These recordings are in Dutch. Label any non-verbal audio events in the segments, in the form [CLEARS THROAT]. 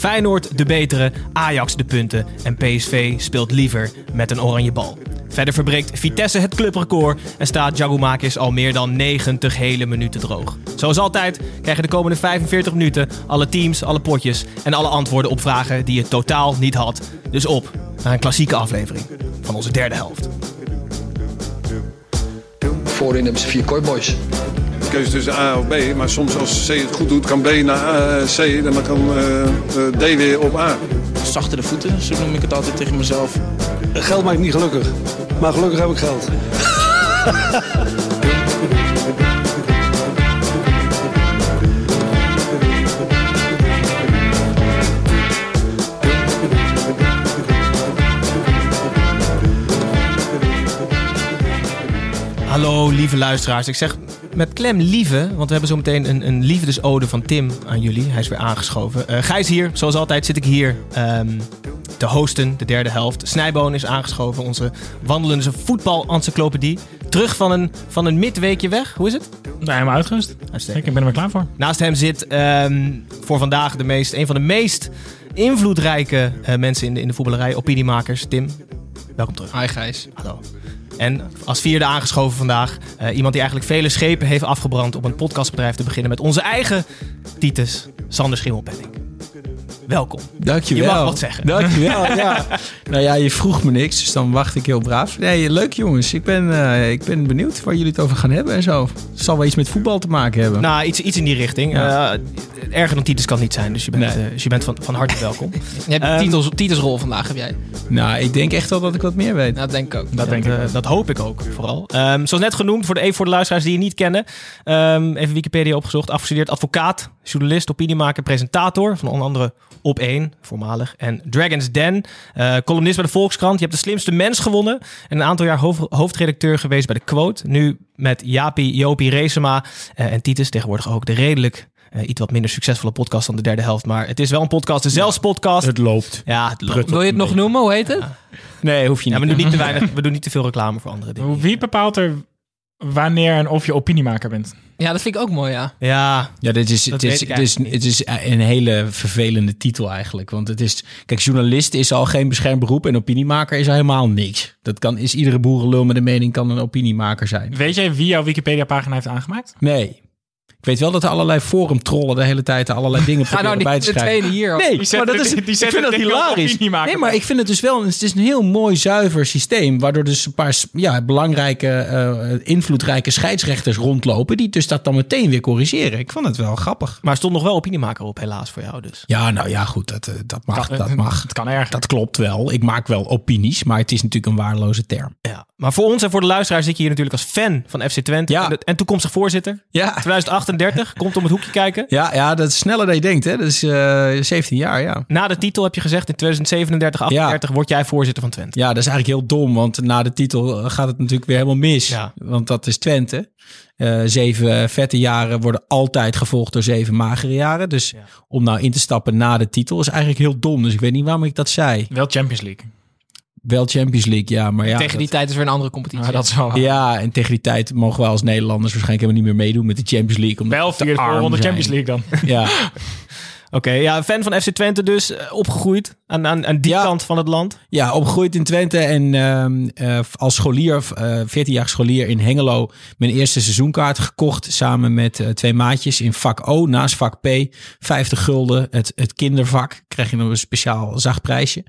Feyenoord de betere, Ajax de punten en PSV speelt liever met een oranje bal. Verder verbreekt Vitesse het clubrecord en staat Jagumakis al meer dan 90 hele minuten droog. Zoals altijd krijgen de komende 45 minuten alle teams, alle potjes en alle antwoorden op vragen die je totaal niet had. Dus op naar een klassieke aflevering van onze derde helft. Voorin hebben ze vier kooiboys. Keuze tussen A of B. Maar soms als C het goed doet, kan B naar eh, C en dan kan eh, eh, D weer op A. Zachtere voeten, zo noem ik het altijd tegen mezelf. Geld maakt niet gelukkig, maar gelukkig heb ik geld. Hallo lieve luisteraars. Ik zeg met klem lieve, want we hebben zo meteen een, een liefdesode van Tim aan jullie. Hij is weer aangeschoven. Uh, Gijs hier, zoals altijd zit ik hier um, te hosten, de derde helft. Snijboon is aangeschoven, onze wandelende voetbal-encyclopedie. Terug van een, van een midweekje weg. Hoe is het? Nou, helemaal uitgerust. Uitstekend. Ik ben er maar klaar voor. Naast hem zit um, voor vandaag de meest, een van de meest invloedrijke uh, mensen in de, in de voetballerij, opiniemakers. Tim, welkom terug. Hi Gijs. Hallo. En als vierde aangeschoven vandaag, uh, iemand die eigenlijk vele schepen heeft afgebrand om een podcastbedrijf te beginnen met onze eigen Titus, Sander Schimmelpenning. Welkom. Dankjewel. Je mag wat zeggen. Dankjewel, [LAUGHS] ja. nou ja, je vroeg me niks, dus dan wacht ik heel braaf. Nee, leuk jongens. Ik ben, uh, ik ben benieuwd waar jullie het over gaan hebben en zo. Het zal wel iets met voetbal te maken hebben. Nou, iets, iets in die richting. Ja. Uh, erger dan Titus kan het niet zijn, dus je bent, nee. uh, dus je bent van, van harte welkom. [LAUGHS] je hebt um, titels, titelsrol vandaag, heb jij? Nou, ik denk echt wel dat ik wat meer weet. Dat denk ik ook. Dat, denk ik ook. dat hoop ik ook, vooral. Um, zoals net genoemd, voor de, even voor de luisteraars die je niet kennen. Um, even Wikipedia opgezocht. Afgestudeerd advocaat, journalist, opiniemaker, presentator. Van onder andere Op 1, voormalig. En Dragon's Den, uh, columnist bij de Volkskrant. Je hebt de slimste mens gewonnen. En een aantal jaar hoofd, hoofdredacteur geweest bij de Quote. Nu met Jaapie, Jopie, Reesema uh, en Titus. Tegenwoordig ook de redelijk uh, iets wat minder succesvolle podcast dan de derde helft. Maar het is wel een podcast, de zelfs podcast. Het loopt. Ja, het loopt. Wil je het nog noemen? Hoe heet het? Ja. Nee, hoef je niet. Ja, we, doen niet te [LAUGHS] weinig, we doen niet te veel reclame voor andere dingen. Wie bepaalt er wanneer en of je opiniemaker bent? Ja, dat vind ik ook mooi, ja. Ja, ja dit is, het, is, het, is, het is een hele vervelende titel eigenlijk. Want het is... Kijk, journalist is al geen beschermd beroep... en opiniemaker is al helemaal niks. Dat kan, is iedere boerenlul met een mening kan een opiniemaker zijn. Weet jij wie jouw Wikipedia-pagina heeft aangemaakt? Nee. Ik weet wel dat er allerlei forumtrollen de hele tijd allerlei dingen [LAUGHS] proberen nou, bij te schrijven. hier. Nee, die maar dat is, die, die ik vind dat [LAUGHS] hilarisch. Nee, maar ik vind het dus wel, het is een heel mooi zuiver systeem, waardoor dus een paar ja, belangrijke, uh, invloedrijke scheidsrechters rondlopen, die dus dat dan meteen weer corrigeren. Ik vond het wel grappig. Maar er stond nog wel opiniemaker op, helaas voor jou dus. Ja, nou ja, goed, dat, dat mag. Kan, dat mag. [LAUGHS] Het kan erg. Dat klopt wel. Ik maak wel opinies, maar het is natuurlijk een waardeloze term. Ja, maar voor ons en voor de luisteraars zit je hier natuurlijk als fan van FC Twente ja. en, de, en toekomstig voorzitter. Ja. 2038 komt om het hoekje kijken. Ja, ja, dat is sneller dan je denkt. Hè? Dat is uh, 17 jaar, ja. Na de titel heb je gezegd, in 2037, 38 ja. word jij voorzitter van Twente. Ja, dat is eigenlijk heel dom, want na de titel gaat het natuurlijk weer helemaal mis. Ja. Want dat is Twente. Uh, zeven vette jaren worden altijd gevolgd door zeven magere jaren. Dus ja. om nou in te stappen na de titel is eigenlijk heel dom. Dus ik weet niet waarom ik dat zei. Wel Champions League. Wel Champions League, ja. Maar ja, tegen die dat, tijd is weer een andere competitie. Ja, dat is wel ja, en tegen die tijd mogen we als Nederlanders waarschijnlijk helemaal niet meer meedoen met de Champions League. Omdat wel vierde voorronde Champions League dan. Ja. [LAUGHS] Oké, okay, ja, fan van FC Twente dus, uh, opgegroeid aan, aan, aan die ja, kant van het land. Ja, opgegroeid in Twente en uh, uh, als scholier, 14-jarig scholier in Hengelo, mijn eerste seizoenkaart gekocht samen met twee maatjes in vak O, naast vak P, 50 gulden, het, het kindervak, krijg je nog een speciaal zacht prijsje.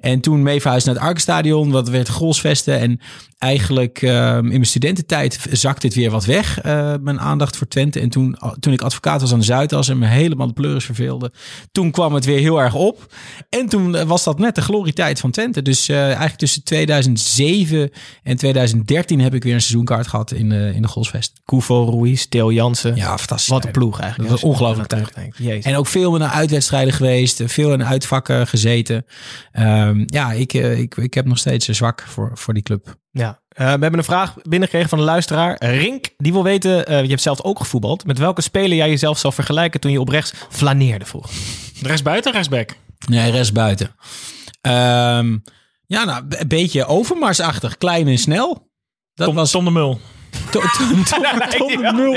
En toen mee verhuisd naar het Arkenstadion, wat werd Grolsvesten en eigenlijk ehm, in mijn studententijd zakte het weer wat weg, eh, mijn aandacht voor Twente. En toen, toen ik advocaat was aan de Zuidas en me helemaal de pleuris verveelde, toen kwam het weer heel erg op. En toen eh, was dat net de glorietijd van Twente. Dus eh, eigenlijk tussen 2007 en 2013 heb ik weer een seizoenkaart gehad in, in de Golsvest. Koevo, Ruiz, Theo Jansen. Ja, fantastisch. Wat een ploeg eigenlijk. Dat was ongelooflijk tijd. En ook veel naar uitwedstrijden geweest, veel in uitvakken gezeten. Ehm, ja, ik, ik, ik heb nog steeds een zwak voor, voor die club. Ja, eh, we hebben een vraag binnengekregen van een luisteraar. Rink, die wil weten, eh, je hebt zelf ook gevoetbald. Met welke speler jij jezelf zou vergelijken toen je op rechts flaneerde vroeger? Rechtsbuiten, rechtsback. Nee, rest buiten. Ehm, ja, nou, een beetje overmarsachtig, klein en snel. Dat Tom, was Tom de Mul. To- to- to- [LAUGHS] Tom de Mul.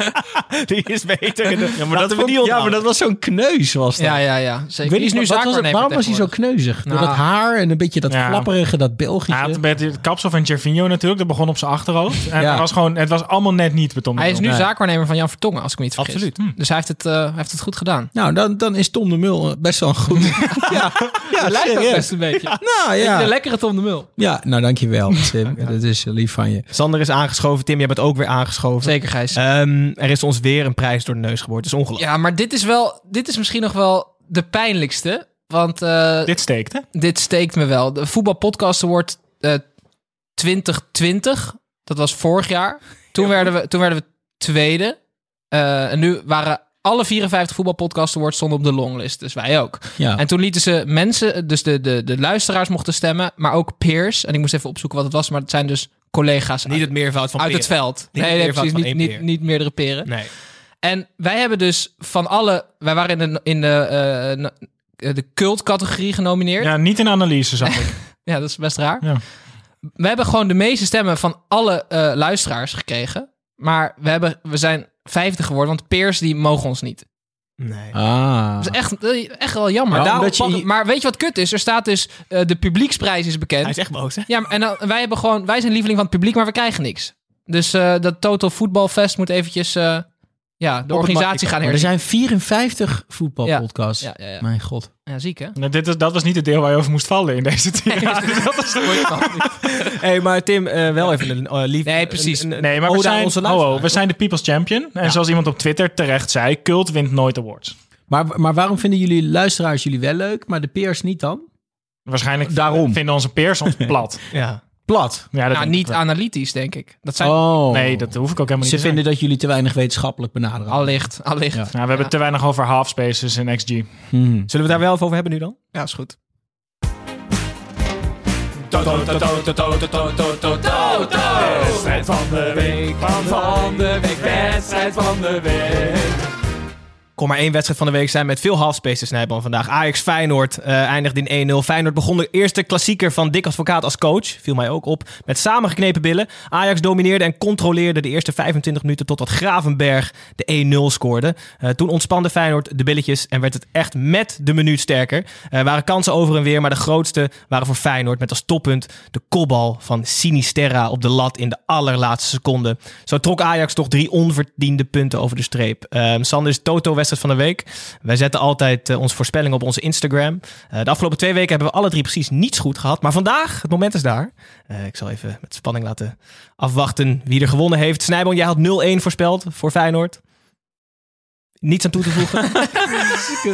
[LAUGHS] Die is beter. Ja, maar dat vond- ja, maar dat was zo'n kneus was dat. Ja, ja, ja. Zeker. weet nu wat was het- zaakwaarnemer waarom was hij zo kneuzig? Door Nou. dat haar en een beetje dat Ja. flapperige, dat Belgische. Het kapsel van Gervinho natuurlijk. Dat begon op zijn achterhoofd. En Ja. het, was gewoon, het was allemaal net niet bij Tom de Hij is nu Nee. zaakwaarnemer van Jan Vertongen, als ik me niet vergis. Absoluut. Dus hij heeft het, eh, hij heeft het goed gedaan. Nou, dan, dan is Tom de Mul eh, best wel een goed. [LAUGHS] ja, ja, Lijkt ook best een beetje. Nou De ja. lekkere Tom de Mul. Ja, nou dankjewel Tim. Dat is eh, lief van je. Sander is aangeschoven. Tim, jij bent ook weer aangeschoven. Zeker, Gijs. Ehm, er is ons weer een prijs door de neus geboord. Het is ongelooflijk. Ja, maar dit is wel, dit is misschien nog wel de pijnlijkste. Want eh, Dit steekt, hè? dit steekt me wel. De voetbalpodcast wordt eh 2020. Dat was vorig jaar. Toen, werden, we, toen werden we tweede. Eh, en nu waren alle 54 voetbalpodcast awards stonden op de longlist. Dus wij ook. Ja. En toen lieten ze mensen, dus de, de, de luisteraars mochten stemmen, maar ook peers. En ik moest even opzoeken wat het was, maar het zijn dus collega's Niet uit, het meervoud van uit het veld. Niet nee, het precies. van Niet, niet, niet meerdere peren. Nee. En wij hebben dus van alle, wij waren in de, in de, eh, na- de cultcategorie genomineerd. Ja. Ja, niet in analyse, zag ik. [LAUGHS] dat is best raar. Ja. We hebben gewoon de meeste stemmen van alle eh, luisteraars gekregen. Maar we, hebben, we zijn 50 geworden, want peers die mogen ons niet. Nee. Ah. Dat is echt, echt wel jammer. Maar Daarom omdat je- pak- maar weet je wat kut is? Er staat dus, eh, de publieksprijs is bekend. Hij is echt boos, hè? Ja, maar- en dan, wij, hebben gewoon, wij zijn lieveling van het publiek, maar we krijgen niks. Dus eh, dat Total Football Fest moet eventjes eh, ja, de organisatie gaan Maar er zijn 54 voetbalpodcasts. Ja, ja, ja. Mijn god. ja, ziek hè? Nou, dit is, dat was niet het deel waar je over moest vallen in deze [LAUGHS] tirade. dat is [LAUGHS] hey, maar Tim, eh, wel even een eh, lief... Nee, precies. een- een Nee, maar we zijn, onze oh, oh, we zijn de People's Champion. En zoals iemand op Twitter terecht zei, cult wint nooit awards. Maar, maar waarom vinden jullie luisteraars jullie wel leuk, maar de peers niet dan? Waarschijnlijk Daarom. vinden onze peers ons [LAUGHS] plat. Ja. Plat. Ja, dat Nou, niet wel. analytisch, denk ik. Dat zijn Oh. Nee, dat hoef ik ook helemaal Ze niet te vinden dat jullie te weinig wetenschappelijk benaderen. allicht, allicht. Ja. Ja, Nou, we hebben te weinig over half spaces en XG. Hmm. Zullen we daar wel even over hebben nu dan? is goed. Wedstrijd van de week, van de week, wedstrijd van de week. Kon maar één wedstrijd van de week zijn met veel halfspaces snijban vandaag. Ajax Feyenoord eh eindigde in 1-0. Feyenoord begon de eerste klassieker van Dick Advocaat als coach. Viel mij ook op. Met samengeknepen billen. Ajax domineerde en controleerde de eerste 25 minuten totdat Gravenberg de 1-0 scoorde. Eh, toen ontspande Feyenoord de billetjes en werd het echt met de minuut sterker. Er waren kansen over en weer, maar de grootste waren voor Feyenoord. Met als toppunt de kopbal van Sinisterra op de lat in de allerlaatste seconde. Zo trok Ajax toch drie onverdiende punten over de streep. Ehm Sander is Toto van de week. Wij zetten altijd eh, onze voorspellingen op onze Instagram. Eh, de afgelopen twee weken hebben we alle drie precies niets goed gehad. Maar vandaag, het moment is daar. Eh, ik zal even met spanning laten afwachten wie er gewonnen heeft. Snijboon, jij had 0-1 voorspeld voor Feyenoord. Niets aan toe te voegen. [LAUGHS]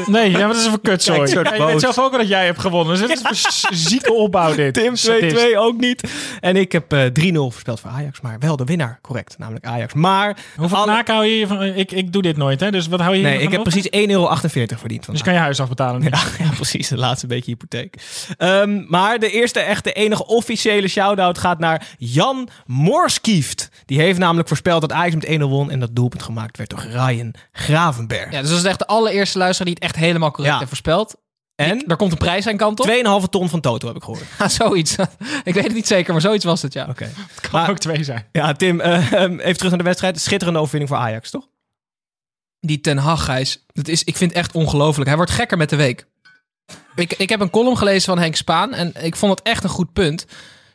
Nee, ja, maar dat is een kut Kijk, zo. soort je weet boos. zelf ook wel dat jij hebt gewonnen. Dus het is een [LAUGHS] zieke opbouw dit. Tim 2-2 Sadist. ook niet. En ik heb eh 3-0 voorspeld voor Ajax. Maar wel de winnaar, correct. Namelijk Ajax. Maar Hoeveel alle- knaken hou je van? Ik, ik doe dit nooit, hè? Dus wat hou je Nee, hiervan ik heb over? precies 1,48 euro verdiend. Dus vandaag. kan je huis afbetalen. nu. Ja, [LAUGHS] ja, precies. De laatste beetje hypotheek. Ehm, maar de eerste echte enige officiële shout-out gaat naar Jan Morskieft. Die heeft namelijk voorspeld dat Ajax met 1-0 won. En dat doelpunt gemaakt werd door Ryan Gravenberg. Ja, dus dat is echt de allereerste luisteraar die het echt helemaal correct Ja. heeft voorspeld. en Daar komt een prijs aan kant op. 2,5 ton van Toto heb ik gehoord. Ja, [LAUGHS] zoiets. ik weet het niet zeker, maar zoiets was het, ja. Oké. Kan Maar- ook twee zijn. Ja, Tim, [LAUGHS] ehm, even terug naar de wedstrijd. Schitterende overwinning voor Ajax, toch? Die Ten Hag, Gijs. Dat is, ik vind het echt ongelooflijk. Hij wordt gekker met de week. Ik, ik heb een column gelezen van Henk Spaan en ik vond het echt een goed punt.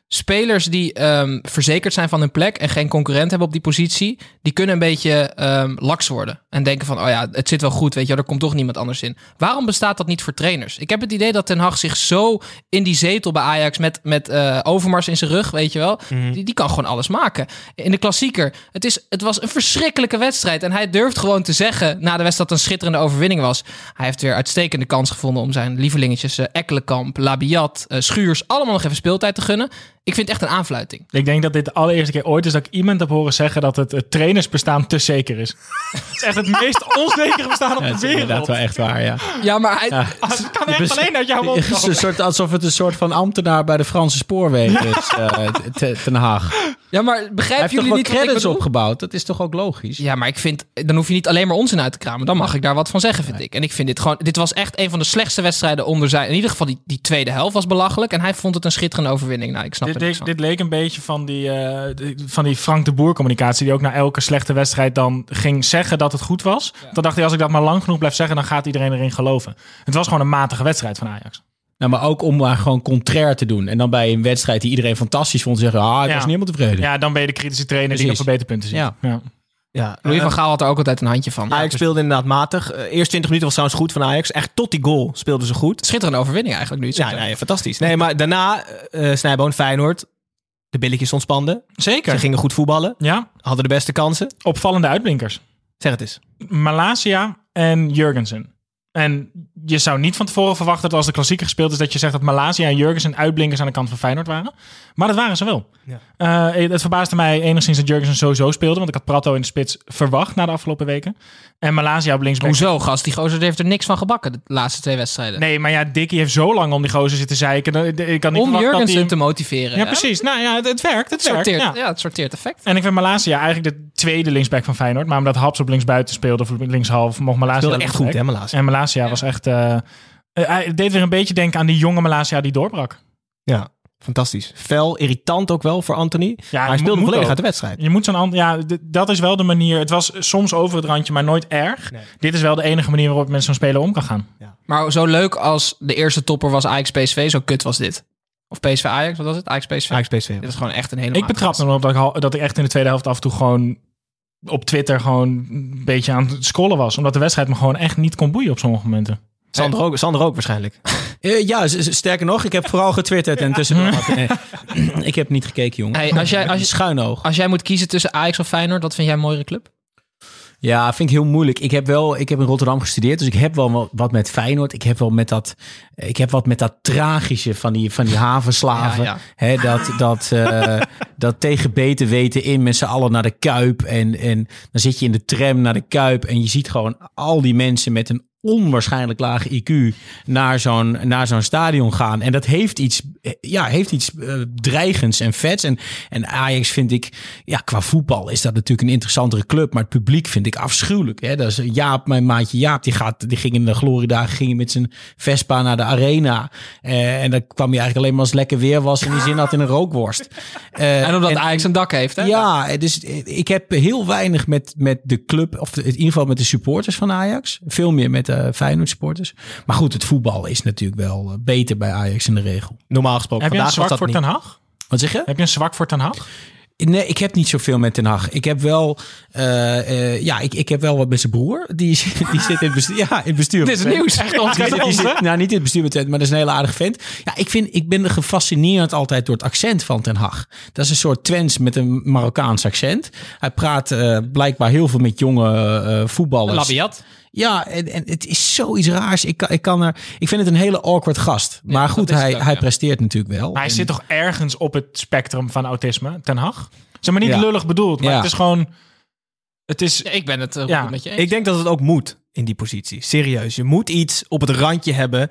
Spelers die ehm, verzekerd zijn van hun plek en geen concurrent hebben op die positie, die kunnen een beetje ehm, laks worden. En denken van, oh ja, het zit wel goed, weet je, er komt toch niemand anders in. Waarom bestaat dat niet voor trainers? Ik heb het idee dat Ten Hag zich zo in die zetel bij Ajax met, met eh, Overmars in zijn rug, weet je wel, die, die kan gewoon alles maken. In de klassieker, het, is, het was een verschrikkelijke wedstrijd. En hij durft gewoon te zeggen, na de wedstrijd dat het een schitterende overwinning was. Hij heeft weer uitstekende kans gevonden om zijn lievelingetjes uh, Ekkelenkamp, Labiat, eh, Schuurs, allemaal nog even speeltijd te gunnen. Ik vind het echt een aanfluiting. Ik denk dat dit de allereerste keer ooit is dat ik iemand heb horen zeggen dat het, het trainersbestaan te zeker is. [LAUGHS] het is echt het meest onzekere bestaan op Ja, de dat is inderdaad wereld. wel echt waar, ja. Ja, maar hij, Ah, Het kan echt alleen uit jouw mond Het is een komen. soort, alsof het een soort van ambtenaar bij de Franse spoorwegen is, eh, te- Ten Haag. Ja, maar begrijpen toch jullie wel niet wat ik credits bedoel? opgebouwd? Dat is toch ook logisch? Ja, maar ik vind, dan hoef je niet alleen maar onzin uit te kramen. Dan mag ik daar wat van zeggen, vind ik. En ik vind dit gewoon, dit was echt een van de slechtste wedstrijden onder zijn. In ieder geval, die, die tweede helft was belachelijk. En hij vond het een schitterende overwinning. Nou, ik snap Dit, dit, leek een beetje van die, eh, de- van die Frank de Boer communicatie. Die ook na elke slechte wedstrijd dan ging zeggen dat het goed was. Dan dacht hij, als ik dat maar lang genoeg blijf zeggen, dan gaat iedereen erin geloven. Het was gewoon een matige wedstrijd van Ajax. Nou, maar ook om maar gewoon contrair te doen. En dan bij een wedstrijd die iedereen fantastisch vond, zeggen: Ah, ik Ja. was niet helemaal tevreden. Ja, dan ben je de kritische trainer die op Precies. verbeterpunten zit. Ja. Ja. Ja, Louis eh, van Gaal had er ook altijd een handje van. Ajax speelde inderdaad matig. Eh, eerst 20 minuten was trouwens goed van Ajax. Echt tot die goal speelden ze goed. Schitterende overwinning eigenlijk nu. Ja, fantastisch. Nee, maar daarna eh Snijboon, Feyenoord. De billetjes ontspanden. Zeker. Ze gingen goed voetballen. Ja, Hadden de beste kansen. opvallende uitblinkers. Zeg het eens. Malasia en Jurgensen. En je zou niet van tevoren verwachten dat als de klassieker gespeeld is... dat je zegt dat Malasia en Jurgensen uitblinkers aan de kant van Feyenoord waren. Maar dat waren ze wel. Ja. Eh, het verbaasde mij enigszins dat Jurgensen sowieso speelde. Want ik had Prato in de spits verwacht na de afgelopen weken. En Malasia op linksback. Hoezo, gast? Die gozer heeft er niks van gebakken de laatste twee wedstrijden. Nee, maar ja, Dickie heeft zo lang om die gozer zitten zeiken. Ik kan niet Om dat Jurgensen te motiveren. Ja, hè? precies. Nou ja, het, het werkt. Het Het werkt. sorteert, Ja. ja. het sorteert effect. En ik vind Malasia eigenlijk de tweede linksback van Feyenoord. Maar omdat Haps op linksbuiten speelde of linkshalf, mocht Malasia Speelde echt goed, hè, Malasia. En Malasia was echt... eh, eh, hij deed weer een beetje denken aan die jonge Malasia die doorbrak. Ja, fantastisch. Fel, irritant ook wel voor Anthony. Ja, maar hij speelde moet volledig ook. uit de wedstrijd. Je moet zo'n. Ja, dat is wel de manier... Het was soms over het randje, maar nooit erg. Nee. Dit is wel de enige manier waarop met zo'n speler om kan gaan. Maar zo leuk als de eerste topper was Ajax PSV, zo kut was dit. Of PSV Ajax, wat was het? Ajax PSV. Ajax PSV. Dit is gewoon echt een hele Ik betrap me erop dat ik, dat ik echt in de tweede helft af en toe gewoon op Twitter gewoon een beetje aan het scrollen was. Omdat de wedstrijd me gewoon echt niet kon boeien op sommige momenten. Sander ook, Sander ook waarschijnlijk. [LAUGHS] Eh, ja, sterker nog, ik heb vooral getwitterd en tussendoor. [LAUGHS] wat- nee. [CLEARS THROAT] ik heb niet gekeken, jongen. Hey, als, jij, als, je, Schuin oog. als jij moet kiezen tussen Ajax of Feyenoord, wat vind jij een mooiere club? Ja, vind ik heel moeilijk. Ik heb wel, ik heb in Rotterdam gestudeerd, dus ik heb wel wat- met Feyenoord. Ik heb wel met dat, ik heb wat met dat tragische van die, van die havenslaven. Ja, Hè, dat, dat, eh, [LAUGHS] dat tegen beter weten in met z'n allen naar de Kuip. En, en dan zit je in de tram naar de Kuip en je ziet gewoon al die mensen met een onwaarschijnlijk lage IQ naar zo'n, naar zo'n stadion gaan. En dat heeft iets, eh, ja, heeft iets eh, dreigends en vets. En, en Ajax vind ik, ja, qua voetbal is dat natuurlijk een interessantere club. Maar het publiek vind ik afschuwelijk. Hè? Dat is Jaap, mijn maatje Jaap, die, gaat, die ging in de gloriedagen ging met zijn Vespa naar de arena. Eh, en dan kwam hij eigenlijk alleen maar als het lekker weer was en die zin had in een rookworst. [LAUGHS] Eh, En omdat Ajax een dak heeft, hè? ja, dus ik heb heel weinig met, met de club, of in ieder geval met de supporters van Ajax. Veel meer met de Feyenoord supporters. Maar goed, het voetbal is natuurlijk wel eh, beter bij Ajax in de regel. Normaal gesproken. Heb je een zwak voor niet. Ten Hag? Wat zeg je? Heb je een zwak voor Ten Hag? Nee, ik heb niet zoveel met Ten Hag. Ik heb wel, eh, eh, ja, ik, ik heb wel wat met zijn broer. Die, zit- [LAUGHS] die zit in het bestuur. Ja, in het bestuur. Dit is nieuws. Echt ons, zit- nou, niet in het bestuur met maar dat is een hele aardige vent. Ja, ik, vind, ik ben gefascineerd altijd door het accent van Ten Hag. Dat is een soort Twents met een Marokkaans accent. Hij praat eh, blijkbaar heel veel met jonge eh, voetballers. Labiat. Ja, en, en het is zoiets raars. Ik, kan, ik, kan er, ik vind het een hele awkward gast. Maar goed, hij, ook, hij ja. presteert natuurlijk wel. Maar hij En- zit toch ergens op het spectrum van autisme, Ten Hag? Zeg maar niet Ja. lullig bedoeld, maar Ja. het is gewoon... Het is... Ja, ik ben het eh, met je eens. Ik denk dat het ook moet in die positie. Serieus. Je moet iets op het randje hebben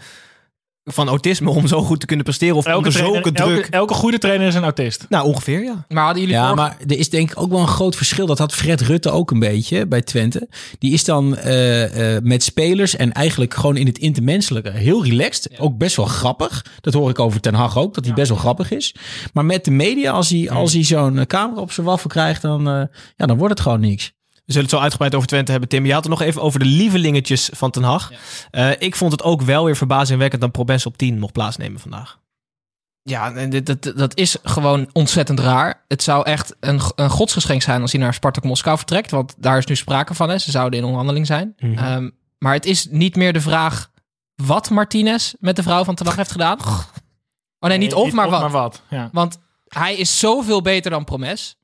van autisme om zo goed te kunnen presteren. Of Elke, onder trainer, zulke druk. elke, elke goede trainer is een autist. Nou, ongeveer ja. maar hadden jullie Ja, vorige- maar er is denk ik ook wel een groot verschil. Dat had Fred Rutte ook een beetje bij Twente. Die is dan eh, eh, met spelers en eigenlijk gewoon in het intermenselijke heel relaxed. Ook best wel grappig. Dat hoor ik over Ten Hag ook, dat hij best wel grappig is. Maar met de media, als hij, als hij zo'n eh, camera op zijn waffel krijgt, dan, eh, ja, dan wordt het gewoon niks. We zullen het zo uitgebreid over Twente hebben, Tim. Je had het nog even over de lievelingetjes van Ten Hag. Eh, ik vond het ook wel weer verbazingwekkend dat Probense op 10 mocht plaatsnemen vandaag. Ja, dat, dat is gewoon ontzettend raar. Het zou echt een, een godsgeschenk zijn als hij naar Spartak Moskou vertrekt. Want daar is nu sprake van. Hè. Ze zouden in onderhandeling zijn. Mhm. Ehm, maar het is niet meer de vraag wat Martinez met de vrouw van Ten Hag heeft gedaan. Oh nee, niet of, maar wat. Maar wat. Ja. Want hij is zoveel beter dan Promes.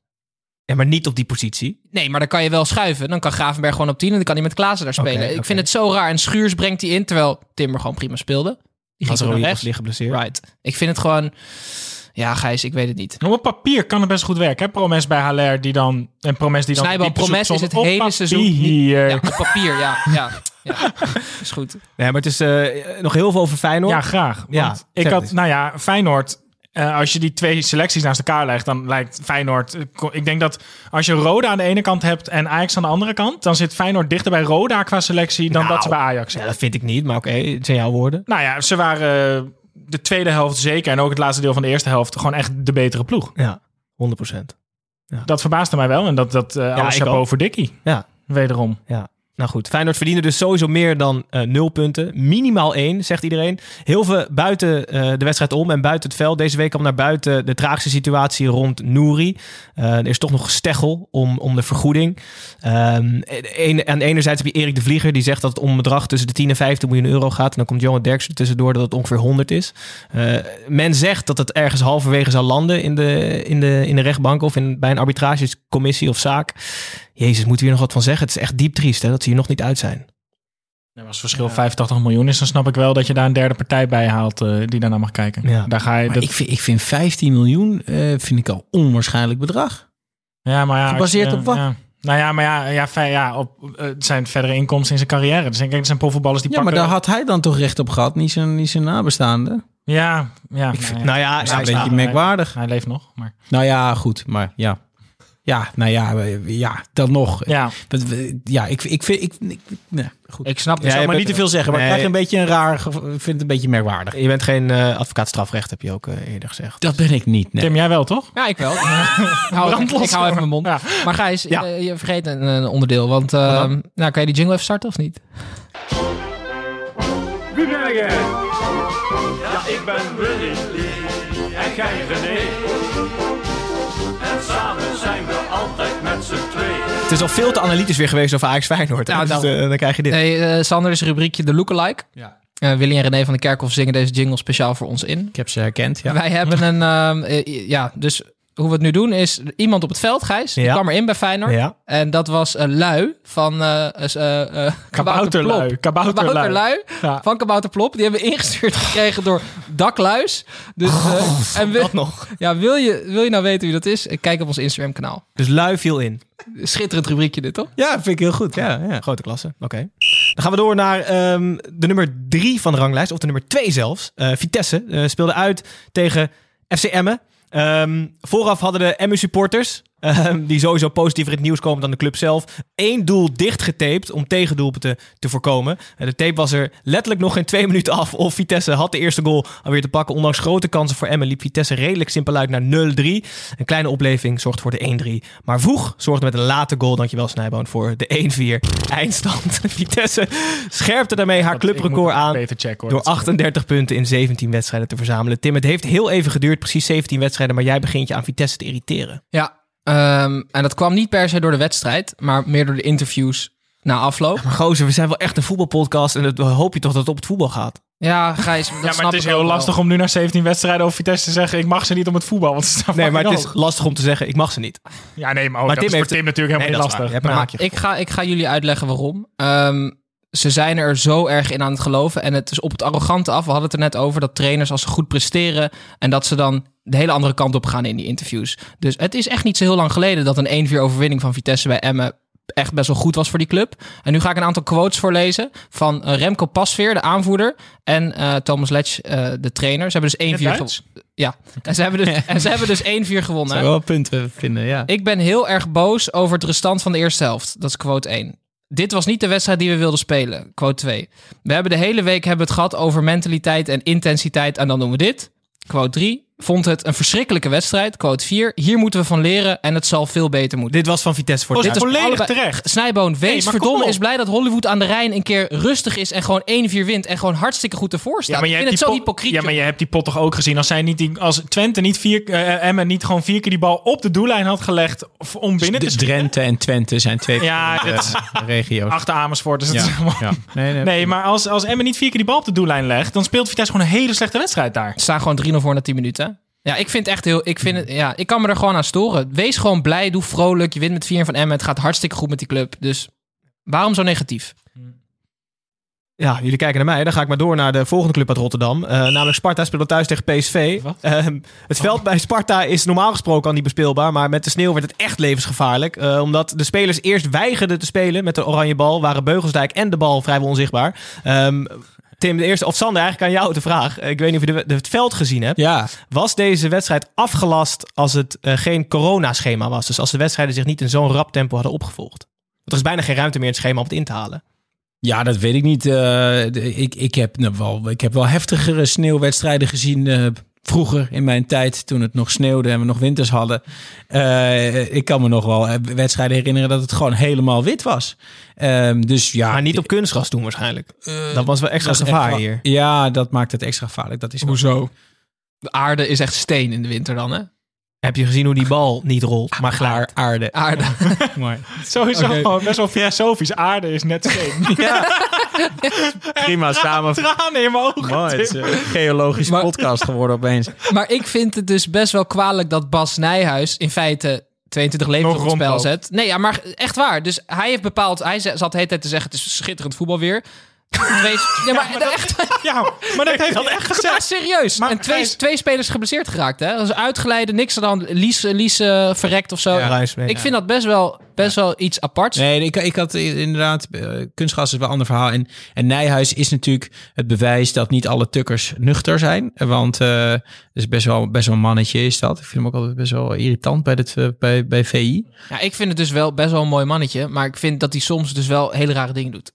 Ja, maar niet op die positie. Nee, maar dan kan je wel schuiven. Dan kan Gravenberg gewoon op 10 en dan kan hij met Klaassen daar spelen. Ik vind het zo raar. En Schuurs brengt hij in, terwijl Timber gewoon prima speelde. Die ging er rechts. liggen geblesseerd. Right. Ik vind het gewoon... Ja, Gijs, ik weet het niet. Op papier kan het best goed werken. Hè? Promes bij Haller die dan... En Promes die dan... Snijbal, Promes is het hele seizoen niet- papier. Ja, op papier, ja. Ja, ja. is goed. Nee, maar het is eh, nog heel veel over Feyenoord. Ja, graag. Ja, Want ik zeg had, nou ja, Feyenoord. Eh, als je die twee selecties naast elkaar legt, dan lijkt Feyenoord. eh, Ik denk dat als je Roda aan de ene kant hebt en Ajax aan de andere kant, dan zit Feyenoord dichter bij Roda qua selectie dan Nou, dat ze bij Ajax Ja, zijn. dat vind ik niet, maar oké, het zijn jouw woorden. Nou ja, ze waren eh, de tweede helft zeker en ook het laatste deel van de eerste helft gewoon echt de betere ploeg. Ja, 100% Dat verbaasde mij wel en dat, dat eh alles chapeau voor Dikkie. Ja. Wederom. Ja. Nou goed, Feyenoord verdiende dus sowieso meer dan eh, nul punten. Minimaal één, zegt iedereen. Heel veel buiten eh, de wedstrijd om en buiten het veld. Deze week kwam naar buiten de tragische situatie rond Nouri. Eh, er is toch nog gesteggel om, om de vergoeding. Ehm een, aan enerzijds heb je Erik de Vlieger, die zegt dat het om bedrag tussen de 10 en 15 miljoen euro gaat. En dan komt Johan Derksen er tussendoor dat het ongeveer 100 is. Men zegt dat het ergens halverwege zal landen in de, in de, in de rechtbank of in, bij een arbitragecommissie of zaak. Jezus, moeten we hier nog wat van zeggen? Het is echt diep triest hè, dat ze hier nog niet uit zijn. Ja, als het verschil 85 miljoen is, dan snap ik wel dat je daar een derde partij bij haalt eh, die daarna mag kijken. Ja. Daar ga je. Maar Dat, ik, vind, ik vind 15 miljoen eh, vind ik al onwaarschijnlijk bedrag. ja, maar ja, Gebaseerd je- op wat? Ja. Nou ja, maar ja, ja, ja op, eh, zijn verdere inkomsten in zijn carrière. Dus ik denk, het zijn profvoetballers die Ja, maar pakken... daar had hij dan toch recht op gehad, niet zijn, niet zijn nabestaande. Ja, ja. Ik nou vind- ja. nou ja, Dat is hij- een beetje hij- merkwaardig. Hij leeft nog, maar... Nou ja, goed, maar ja. Ja, nou ja, eh, ja dan nog. Ja, Ja, ik, ik vind... Ik, ik, nee, goed. Ik snap het. je maar niet te veel zeggen, maar Nee. ik krijg een beetje een raar... Ik vind het een beetje merkwaardig. Je bent geen eh, advocaat strafrecht, heb je ook eh, eerder gezegd. Dat ben ik niet, nee. Tim, jij wel, toch? Ja, ik wel. ik, hou, Brandlos ik hou even mijn mond. Ja. Maar Gijs, Ja. je, je vergeet een, een onderdeel. Want eh, nou, kan je die jingle even starten of niet? Wie ben jij? Ja, ik ben Willy Lee en jij René. Het is al veel te analytisch weer geweest over Ajax Feyenoord. Ja, Dus, nou. eh, dan krijg je dit. Nee, eh, Sander is rubriekje de lookalike. Ja. Eh, Willy en René van de Kerkhof zingen deze jingle speciaal voor ons in. Ik heb ze herkend, ja. Wij hebben een... ehm, eh, ja, dus hoe we het nu doen is... Iemand op het veld, Gijs, die Ja. kwam erin bij Feyenoord. Ja. En dat was een lui van... eh eh, [LAUGHS] Kabouterlui. Kabouterlui. Ja. van Kabouterplop. Die hebben we ingestuurd [LAUGHS] gekregen door Dakluis. Dus, eh, en wil, Dat nog. ja, wil, je, wil je nou weten wie dat is? Kijk op ons Instagram kanaal. Dus lui viel in. Schitterend rubriekje dit, toch? Ja, vind ik heel goed, ja. ja. Grote klasse. Oké. Dan gaan we door naar ehm, de nummer drie van de ranglijst. Of de nummer twee zelfs. Vitesse speelde uit tegen FC Emmen. Ehm, vooraf hadden de Emmen supporters, ehm, die sowieso positiever in het nieuws komen dan de club zelf, één doel dichtgetaped om tegendoelpunten te voorkomen. De tape was er letterlijk nog geen twee minuten af of Vitesse had de eerste goal alweer te pakken. Ondanks grote kansen voor Emmen liep Vitesse redelijk simpel uit naar 0-3. Een kleine opleving zorgt voor de 1-3. Maar vroeg zorgde met een late goal, dankjewel Snijboon, voor de 1-4 eindstand. [LAUGHS] Vitesse scherpte daarmee haar clubrecord aan checken, hoor. door 38 punten in 17 wedstrijden te verzamelen. Tim, het heeft heel even geduurd, precies 17 wedstrijden, maar jij begint je aan Vitesse te irriteren. Ja. Ehm, en dat kwam niet per se door de wedstrijd, maar meer door de interviews na afloop. Maar gozer, we zijn wel echt een voetbalpodcast en dan hoop je toch dat het op het voetbal gaat. Ja, Gijs, dat Ja, maar snap het is heel wel. lastig om nu na 17 wedstrijden over Vitesse te zeggen... ik mag ze niet om het voetbal, want ze staan Nee, maar het is lastig om te zeggen, ik mag ze niet. Ja, nee, maar, ook Maar dat Tim is voor heeft- Tim natuurlijk Nee, helemaal dat is niet waar. lastig. Je hebt een Maar- haakje. Ik ga, ik ga jullie uitleggen waarom. Ehm, ze zijn er zo erg in aan het geloven. En het is op het arrogante af. We hadden het er net over dat trainers als ze goed presteren... en dat ze dan de hele andere kant op gaan in die interviews. Dus het is echt niet zo heel lang geleden... dat een 1-4 overwinning van Vitesse bij Emmen echt best wel goed was voor die club. En nu ga ik een aantal quotes voorlezen van eh, Remco Pasveer, de aanvoerder... en eh, Thomas Letch, eh, de trainer. Ze hebben dus 1-4 In het gewonnen. Ja, en ze hebben dus, [LAUGHS] en ze hebben dus 1-4 gewonnen. Zou wel punten vinden, ja. Ik ben heel erg boos over het restant van de eerste helft. Dat is quote 1. Dit was niet de wedstrijd die we wilden spelen. Quote 2. We hebben de hele week hebben het gehad over mentaliteit en intensiteit. En dan doen we dit. Quote 3. Vond het een verschrikkelijke wedstrijd. Quote 4. Hier moeten we van leren en het zal veel beter moeten. Dit was van Vitesse voor Oh, het dit is volledig allebei- terecht. Snijboon, wees kom verdomme is blij dat Hollywood aan de Rijn een keer rustig is en gewoon 1-4 wint en gewoon hartstikke goed ervoor staat. Ja, maar je ik hebt vind het die zo pot- hypocriet. Ja, maar je hebt die pot toch ook gezien. Als, zij niet die, als Twente niet vier, eh, Emmen niet gewoon vier keer die bal op de doellijn had gelegd om binnen te De schieten. Drenthe en Twente zijn twee Ja, dit- regio's. Achter Amersfoort. Dus het Ja, is helemaal- ja. Nee, nee. Nee, maar als, als Emmen niet vier keer die bal op de doellijn legt, dan speelt Vitesse gewoon een hele slechte wedstrijd daar. Ze staan gewoon 3-0 voor na 10 minuten. Ja, ik vind het echt heel. Ik, vind het, ja, ik kan me er gewoon aan storen. Wees gewoon blij, doe vrolijk. Je wint met 4 van Emmen. Het gaat hartstikke goed met die club. Dus waarom zo negatief? Ja, jullie kijken naar mij. Dan ga ik maar door naar de volgende club uit Rotterdam. Eh, namelijk Sparta speelde thuis tegen PSV. Ehm, het veld bij Sparta is normaal gesproken al niet bespeelbaar. Maar met de sneeuw werd het echt levensgevaarlijk. Eh, omdat de spelers eerst weigerden te spelen met de oranje bal. Waren Beugelsdijk en de bal vrijwel onzichtbaar. Ehm, Tim, de eerste, of Sander, eigenlijk aan jou de vraag. Ik weet niet of je de, de- het veld gezien hebt. Ja, Was deze wedstrijd afgelast als het eh, geen coronaschema was? Dus als de wedstrijden zich niet in zo'n rap tempo hadden opgevolgd? Want er is bijna geen ruimte meer in het schema om het in te halen. Ja, dat weet ik niet. Eh, ik, ik, heb, nou, wel, ik heb wel heftigere sneeuwwedstrijden gezien eh, vroeger in mijn tijd, toen het nog sneeuwde en we nog winters hadden. Eh, ik kan me nog wel eh, wedstrijden herinneren dat het gewoon helemaal wit was. Ehm, dus ja, Maar niet op kunstgras toen waarschijnlijk. dat was wel extra gevaar hier. Ja, dat maakt het extra gevaarlijk. Dat is wel- Hoezo? De aarde is echt steen in de winter dan, hè? Heb je gezien hoe die bal niet rolt, maar glijdt? aarde. Aarde. [LAUGHS] Mooi. Sowieso gewoon [LAUGHS] best wel filosofisch. Aarde is net steen. [LAUGHS] Prima samen. Tranen in mijn ogen. Mooi, het is een geologische Maar- podcast geworden opeens. maar ik vind het dus best wel kwalijk dat Bas Nijhuis in feite 22 levens Nog op het spel zet. Nee, ja, maar echt waar. Dus hij heeft bepaald... Hij zat de hele tijd te zeggen, het is schitterend voetbal weer. Twee, ja, maar, echt, Ja, maar dat heeft hij echt maar gezegd. serieus. Maar en twee, twee spelers geblesseerd geraakt, hè? Dat is uitgeleide, niks hand. Lies, Lies eh, verrekt of zo. Ja, Ruijs mee. ik vind dat best wel, best wel iets aparts. Nee, ik, ik had inderdaad, eh, kunstgas is wel een ander verhaal. En, en Nijhuis is natuurlijk het bewijs dat niet alle tukkers nuchter zijn. Want eh het is best wel, best wel een mannetje is dat. Ik vind hem ook altijd best wel irritant bij, dit, bij, bij VI. Ja, ik vind het dus wel best wel een mooi mannetje. Maar ik vind dat hij soms dus wel hele rare dingen doet.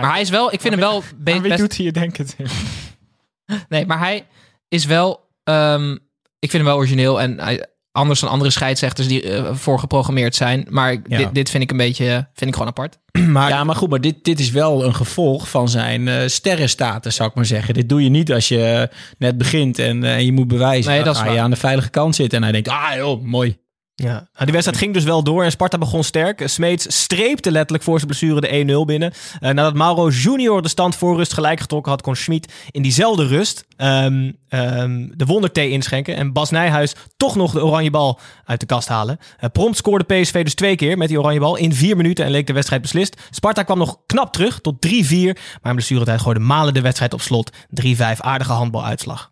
Maar hij is wel, ik vind hem wel be- Aan wie best... doet hij je denken, Tim? [LAUGHS] Nee, maar hij is wel... ehm, ik vind hem wel origineel en hij, anders dan andere scheidsrechters die eh, voor geprogrammeerd zijn. Maar Ja. dit, dit vind ik een beetje, vind ik gewoon apart. [CLEARS THROAT] Maar ja, maar goed, maar dit, dit is wel een gevolg van zijn eh sterrenstatus, zou ik maar zeggen. Dit doe je niet als je net begint en eh, je moet bewijzen. Nee, dat is ga je aan de veilige kant zitten en hij denkt, ah joh, mooi. Ja, nou, die wedstrijd ging dus wel door en Sparta begon sterk. Smeets streepte letterlijk voor zijn blessure de 1-0 binnen. Eh, nadat Mauro Junior de stand voor rust gelijk getrokken had, kon Schmid in diezelfde rust ehm, ehm, de wonderthee inschenken. En Bas Nijhuis toch nog de oranje bal uit de kast halen. Eh, prompt scoorde PSV dus twee keer met die oranje bal in vier minuten en leek de wedstrijd beslist. Sparta kwam nog knap terug tot 3-4, maar in blessuretijd gooide Malen de wedstrijd op slot. 3-5, aardige handbaluitslag.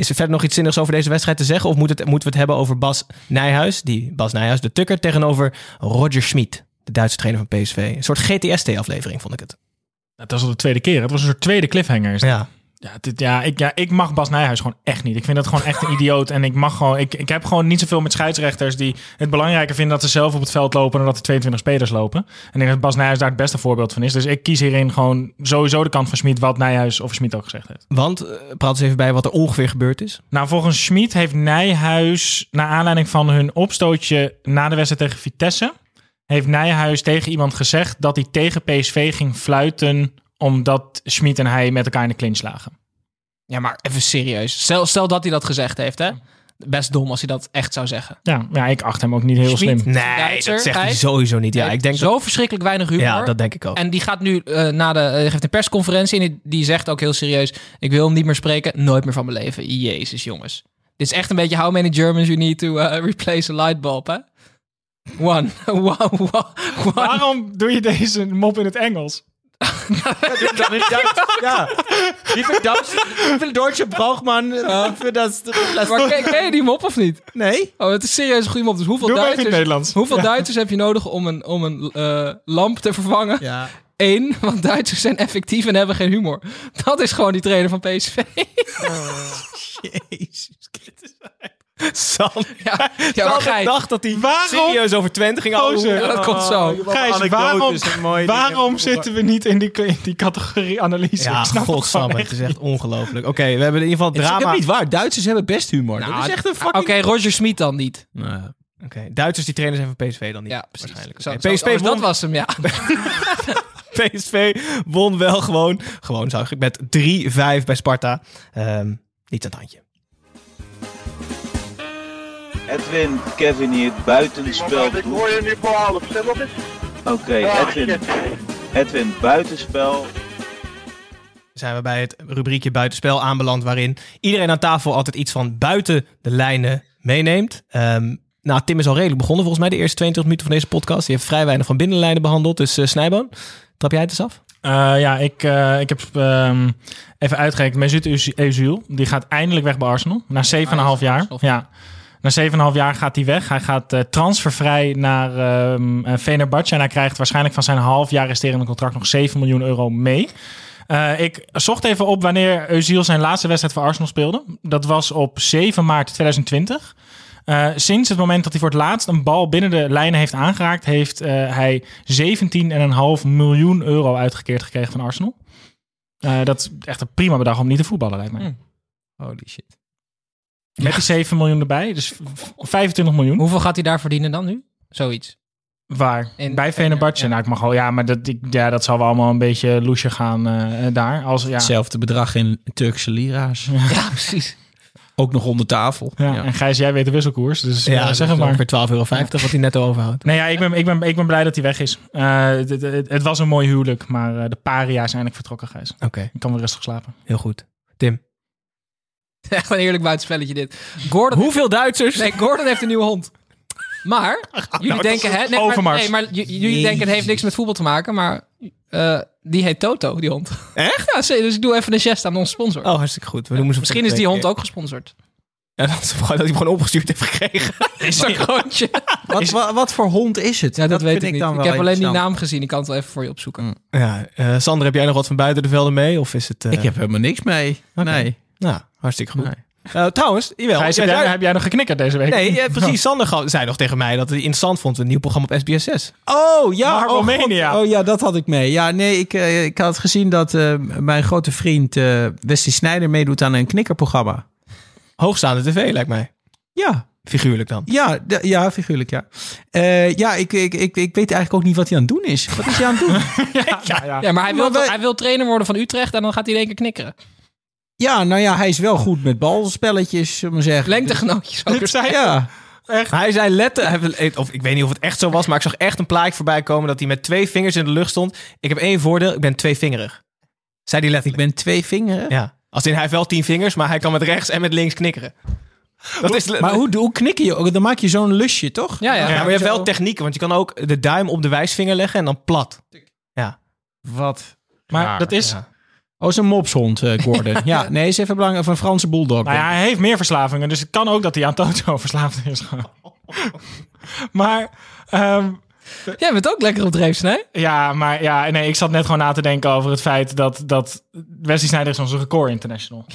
Is er verder nog iets zinnigs over deze wedstrijd te zeggen? Of moet het, moeten we het hebben over Bas Nijhuis, die Bas Nijhuis, de tukker, tegenover Roger Schmid, de Duitse trainer van PSV? Een soort GTST-aflevering, vond ik het. Het was al de tweede keer. Het was een soort tweede cliffhanger. Ja. Ja, dit, ja, ik, ja, ik mag Bas Nijhuis gewoon echt niet. Ik vind dat gewoon echt een idioot. En ik mag gewoon, ik, ik heb gewoon niet zoveel met scheidsrechters die het belangrijker vinden dat ze zelf op het veld lopen dan dat er 22 spelers lopen. En ik denk dat Bas Nijhuis daar het beste voorbeeld van is. Dus ik kies hierin gewoon sowieso de kant van Schmid, wat Nijhuis of Schmid ook gezegd heeft. Want, eh, praat eens even bij wat er ongeveer gebeurd is. Nou, volgens Schmid heeft Nijhuis, naar aanleiding van hun opstootje na de wedstrijd tegen Vitesse, heeft Nijhuis tegen iemand gezegd dat hij tegen PSV ging fluiten omdat Schmid en hij met elkaar in de clinch lagen. Ja, maar even serieus. Stel, stel dat hij dat gezegd heeft, hè? Best dom als hij dat echt zou zeggen. Ja, ja ik acht hem ook niet heel Schmid? slim. Nee, Duitser, dat zegt hij sowieso niet. Ja, ik denk zo dat, verschrikkelijk weinig humor. ja, dat denk ik ook. En die gaat nu eh, na de, eh, geeft een persconferentie en die, die zegt ook heel serieus: Ik wil hem niet meer spreken, nooit meer van mijn leven. Jezus, jongens. Dit is echt een beetje how many Germans you need to eh, [LAUGHS] replace a light bulb, hè? One. [LAUGHS] one, one, one. Waarom doe je deze mop in het Engels? Dan is Duits. Ja. Lieve Duits, hoeveel Deutsche braucht man äh, für das? Maar ken, ken je die mop of niet? Nee? Oh, het is serieus een goede mop. Dus hoeveel, Doe maar even in het Duitsers, Nederlands. hoeveel Ja. Duitsers heb je nodig om een, om een eh, lamp te vervangen? Ja. Eén, want Duitsers zijn effectief en hebben geen humor. Dat is gewoon die trainer van PSV. Jezus Christus. [LAUGHS] San. Ja, ja maar Gijs, dacht dat hij Waarom? serieus over Twente ging Gozer. houden. Ja, dat komt zo. Gijs, waarom, waarom zitten we niet in die, in die categorie analyse? Ja, Ik snap het godsamme. Het is echt ongelooflijk. Oké, we hebben in ieder geval Het is drama. ook niet waar. Duitsers hebben best humor. Nou, dat is echt een Oké, fucking... Roger Smit dan niet. Nou, Oké, Duitsers die trainers zijn van PSV dan niet. Ja, precies. Waarschijnlijk. Zo, Oké, zo- PSV, oh, dat won, was hem, ja. [LAUGHS] PSV won wel gewoon. Gewoon zou ik met 3-5 bij Sparta. Ehm niet aan het handje. Edwin, Kevin hier, buitenspel. Ik hoor je nu voor half, Oké, Edwin. Edwin, buitenspel. zijn we bij het rubriekje buitenspel aanbeland, waarin iedereen aan tafel altijd iets van buiten de lijnen meeneemt. Ehm, nou, Tim is al redelijk begonnen volgens mij de eerste 22 minuten van deze podcast. Die heeft vrij weinig van binnenlijnen behandeld, dus uh, Snijboon, trap jij het eens af? Uh, ja, ik, uh, ik heb um, even uitgerekend. Mesut Özil, die gaat eindelijk weg bij Arsenal. Na 7,5 jaar. Ja. Na 7,5 jaar gaat hij weg. Hij gaat uh, transfervrij naar um. En hij krijgt waarschijnlijk van zijn half jaar resterende contract nog 7 miljoen euro mee. Uh, ik zocht even op wanneer Özil zijn laatste wedstrijd voor Arsenal speelde. Dat was op 7 maart 2020. Uh, sinds het moment dat hij voor het laatst een bal binnen de lijnen heeft aangeraakt, heeft uh, hij 17,5 miljoen euro uitgekeerd gekregen van Arsenal. Dat is echt een prima bedrag om niet te voetballen, lijkt mij. Mm. Holy shit. Met die 7 miljoen erbij, dus 25 miljoen. Hoeveel gaat hij daar verdienen dan nu? Zoiets. Waar? In, bij Venerbahce. Ja. Nou, ik mag al, ja, maar dat, ik, ja, dat zal wel allemaal een beetje loesje gaan uh, daar. Als, ja. Hetzelfde bedrag in Turkse lira's. Ja, ja precies. [LAUGHS] Ook nog onder tafel. Ja, ja. En Gijs, jij weet de wisselkoers. Dus ja, zeg het maar. Ongeveer 12,50 euro wat hij net overhoudt. Nee, ja, ik ben, ik, ben, ik ben blij dat hij weg is. Uh, het, het, het, was een mooi huwelijk, maar de paria is eindelijk vertrokken, Gijs. Oké. Okay. Ik kan weer rustig slapen. Heel goed. Tim? [LAUGHS] Echt een heerlijk buitenspelletje dit. Gordon Hoeveel Duitsers? Nee, Gordon heeft een nieuwe hond. Maar, [LAUGHS] jullie nou, denken... Hè, nee, maar, nee, maar jullie denken het heeft niks met voetbal te maken, maar... Uh, die heet Toto, die hond. Echt? [LAUGHS] Ja, dus ik doe even een gest aan onze sponsor. Oh, hartstikke goed. We Misschien is die hond ook gesponsord. Ja, dat, is, dat hij hem gewoon opgestuurd heeft gekregen. Instagroontje. wat, wat, wat, voor hond is het? Ja, dat, dat weet ik, ik niet. Dan ik heb alleen die naam gezien. Ik kan het wel even voor je opzoeken. Ja, uh, Sander, heb jij nog wat van buiten de velden mee? Of is het, uh... Ik heb helemaal niks mee. Okay. Nee. Nou, hartstikke goed. Nee. Uh, trouwens, jawel. Gijs, heb, jij, heb jij nog geknikkerd deze week? Nee, ja, [LAUGHS] precies. Sander zei nog tegen mij dat hij interessant vond een nieuw programma op SBS 6. Oh ja, oh, Romania. Oh ja, dat had ik mee. Ja, nee, ik, uh, ik had gezien dat uh, mijn grote vriend uh, Wesley Snijder meedoet aan een knikkerprogramma. Hoogstaande tv, lijkt mij. Ja. Figuurlijk dan? Ja, de, ja figuurlijk, ja. Uh, ja, ik, ik, ik, ik weet eigenlijk ook niet wat hij aan het doen is. Wat is hij aan het doen? [LAUGHS] ja, ja, ja. ja, maar hij wil, hij wil trainer worden van Utrecht en dan gaat hij in één keer knikkeren. Ja, nou ja, hij is wel goed met balspelletjes, zullen we zeggen. Lengtegenootjes ook. [LAUGHS] zei, ja. Echt? Hij zei letterlijk, of ik weet niet of het echt zo was, maar ik zag echt een plaatje voorbij komen dat hij met twee vingers in de lucht stond. Ik heb één voordeel, ik ben tweevingerig. Zei hij letterlijk. Ik ben twee vingeren? Ja. Als in, hij heeft wel tien vingers, maar hij kan met rechts en met links knikkeren. Dat is, maar hoe, hoe knikken je? Dan maak je zo'n lusje, toch? Ja, ja. ja, maar je hebt wel technieken, want je kan ook de duim op de wijsvinger leggen en dan plat. Ja. Wat? Maar raar. dat is... Ja. Oh, is een mopshond, uh, Gordon. [LAUGHS] ja, nee, is even belangrijk. Of een Franse bulldog. Nou ja, hij heeft meer verslavingen, dus het kan ook dat hij aan Toto [LAUGHS] verslaafd is. [LAUGHS] maar... Um, Jij bent ook lekker op dreef, nee? Ja, maar ja, nee, ik zat net gewoon na te denken over het feit dat, dat Wesley Sneijder is onze record international.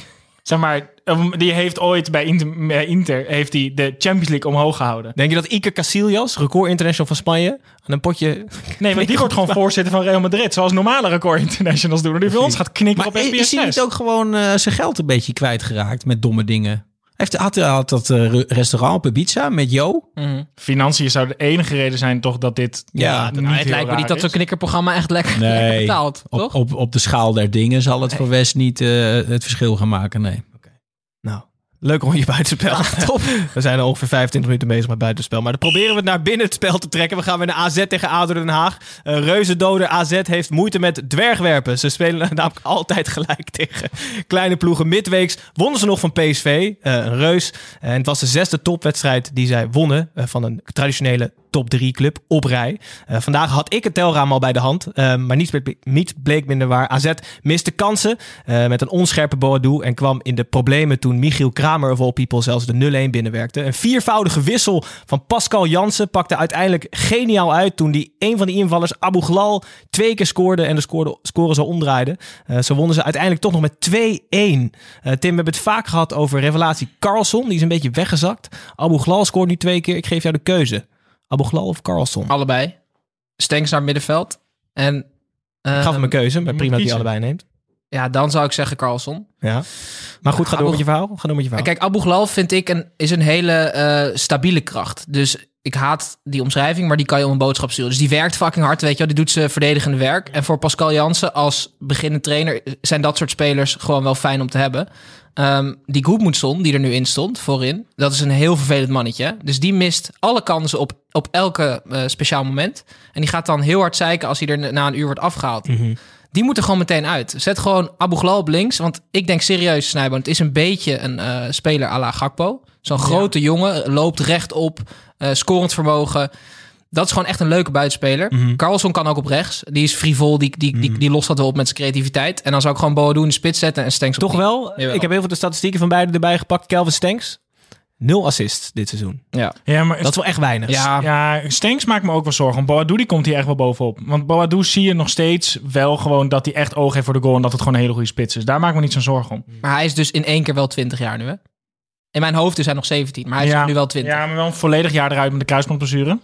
Zeg maar, die heeft ooit bij Inter, Inter heeft die de Champions League omhoog gehouden. Denk je dat Iker Casillas, record international van Spanje, aan een potje... Nee, maar die [LAUGHS] wordt gewoon voorzitter van Real Madrid, zoals normale record internationals doen. En die voor ons gaat knikken maar op SBS is hij niet ook gewoon uh, zijn geld een beetje kwijtgeraakt met domme dingen? Heeft, had, had dat uh, restaurant op Ibiza met Jo. Mm. Financiën zou de enige reden zijn toch dat dit ja, het lijkt me niet dat zo'n knikkerprogramma echt lekker, nee, lekker betaalt, op, toch? Op, op de schaal der dingen zal het nee. voor West niet uh, het verschil gaan maken, nee. Okay. Nou, leuk rondje buitenspel. Ja, top. We zijn al ongeveer 25 minuten bezig met buitenspel. Maar dan proberen we het naar binnen het spel te trekken. We gaan weer naar AZ tegen ADO Den Haag. Uh, Reuzendoder AZ heeft moeite met dwergwerpen. Ze spelen [LAUGHS] namelijk altijd gelijk tegen kleine ploegen. Midweeks wonnen ze nog van PSV, uh, een reus. En het was de zesde topwedstrijd die zij wonnen uh, van een traditionele top 3 club op rij. Eh, vandaag had ik het telraam al bij de hand, eh, maar niets bleek, bleek minder waar. AZ miste kansen eh, met een onscherpe Boadu en kwam in de problemen toen Michiel Kramer of all people zelfs de 0-1 binnenwerkte. Een viervoudige wissel van Pascal Jansen pakte uiteindelijk geniaal uit toen die een van die invallers, Abu Ghlal, twee keer scoorde en de score, score zo omdraaide. Eh, zo wonnen ze uiteindelijk toch nog met 2-1. Eh, Tim, we hebben het vaak gehad over revelatie Carlson. Die is een beetje weggezakt. Abu Ghlal scoort nu twee keer. Ik geef jou de keuze. Abu Ghlal of Carlson? Allebei. Stenks naar middenveld. En, Ik gaf hem een keuze, maar prima dat hij allebei neemt. Ja, dan zou ik zeggen Carlson. Ja. Maar goed, ga door Abu- met je verhaal. Ga door met je verhaal. Kijk, Abu Ghlal vind ik een, is een hele eh, stabiele kracht. Dus ik haat die omschrijving, maar die kan je om een boodschap sturen. Dus die werkt fucking hard, weet je wel. Die doet zijn verdedigende werk. En voor Pascal Jansen als beginnend trainer zijn dat soort spelers gewoon wel fijn om te hebben. Ehm, die Goedmoedson, die er nu in stond, voorin, dat is een heel vervelend mannetje. Dus die mist alle kansen op, op elke eh, speciaal moment. En die gaat dan heel hard zeiken als hij er na een uur wordt afgehaald. Die moet er gewoon meteen uit. Zet gewoon Abu Ghlal op links. Want ik denk serieus, Snijboon, het is een beetje een eh, speler à la Gakpo. Zo'n grote jongen, loopt rechtop, eh scorend vermogen. Dat is gewoon echt een leuke buitenspeler. Carlson kan ook op rechts. Die is frivol, die, die, die, die lost dat wel op met zijn creativiteit. En dan zou ik gewoon Boadu in de spits zetten en Stenks op Toch wel? Jawel. Ik heb heel veel de statistieken van beide erbij gepakt. Kelvin Stenks, nul assists dit seizoen. Ja. Ja, maar Dat is wel echt weinig. Ja, Ja, Stenks maakt me ook wel zorgen. Want Boadu die komt hier echt wel bovenop. Want Boadu zie je nog steeds wel gewoon dat hij echt oog heeft voor de goal. En dat het gewoon een hele goede spits is. Daar maak ik me niet zo'n zorgen om. maar hij is dus in één keer wel 20 jaar nu, hè? In mijn hoofd is hij nog 17, maar hij is ja, nu wel 20. Ja, maar wel een volledig jaar eruit met de kruisbandblessure.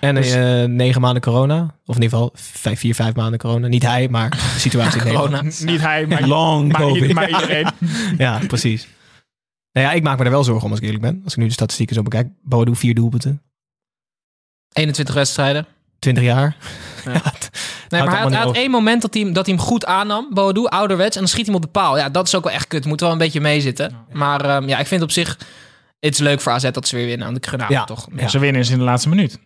En Dus- eh, negen maanden corona. Of in ieder geval vijf, vier, vijf maanden corona. Niet hij, maar de situatie in [LAUGHS] Nederland. Corona. Niet hij, maar, Long maar, COVID. maar iedereen. [LAUGHS] Ja, precies. Nou ja, ik maak me er wel zorgen om als ik eerlijk ben. Als ik nu de statistieken zo bekijk. Boadu vier doelpunten. 21 wedstrijden. 20 jaar. Ja. [LAUGHS] Nee, maar hij had, hij één moment dat hij, hem- dat hij hem goed aannam, Boadu, ouderwets, en dan schiet hij hem op de paal. Ja, dat is ook wel echt kut. Moet wel een beetje meezitten. Maar ehm, ja, ik vind op zich, het is leuk voor AZ dat ze weer winnen aan de Grenade, Ja. toch? Ja. Ze winnen is in de laatste minuut.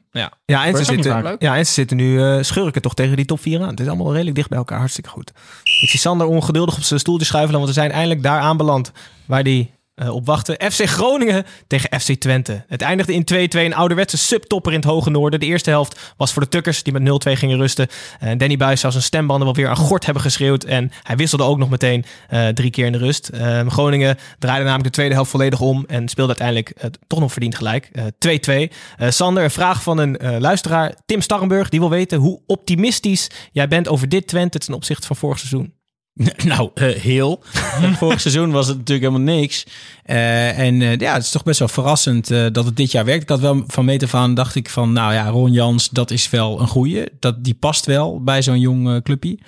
Ja, en ze, zitten, ja, en ze zitten nu eh, schurken toch tegen die top 4 aan. Het is allemaal redelijk dicht bij elkaar. Hartstikke goed. Ik zie Sander ongeduldig op zijn stoeltje schuifelen, want we zijn eindelijk daar aanbeland waar die eh, op wachten. FC Groningen tegen FC Twente. Het eindigde in 2-2, een ouderwetse subtopper in het hoge noorden. De eerste helft was voor de Tukkers, die met 0-2 gingen rusten. En Danny Buis zou zijn stembanden wel weer aan gort hebben geschreeuwd. En hij wisselde ook nog meteen eh, drie keer in de rust. Ehm, Groningen draaide namelijk de tweede helft volledig om en speelde uiteindelijk eh, toch nog verdiend gelijk. Eh, 2-2. Eh, Sander, een vraag van een eh, luisteraar, Tim Starrenburg, die wil weten hoe optimistisch jij bent over dit Twente ten opzichte van vorig seizoen. [LAUGHS] Nou, eh, heel. [LAUGHS] Vorig seizoen was het natuurlijk helemaal niks. Eh, en eh, ja, het is toch best wel verrassend dat het dit jaar werkt. Ik had wel van meet af aan, dacht ik van, nou ja, Ron Jans, dat is wel een goeie. Dat, die past wel bij zo'n jong clubje.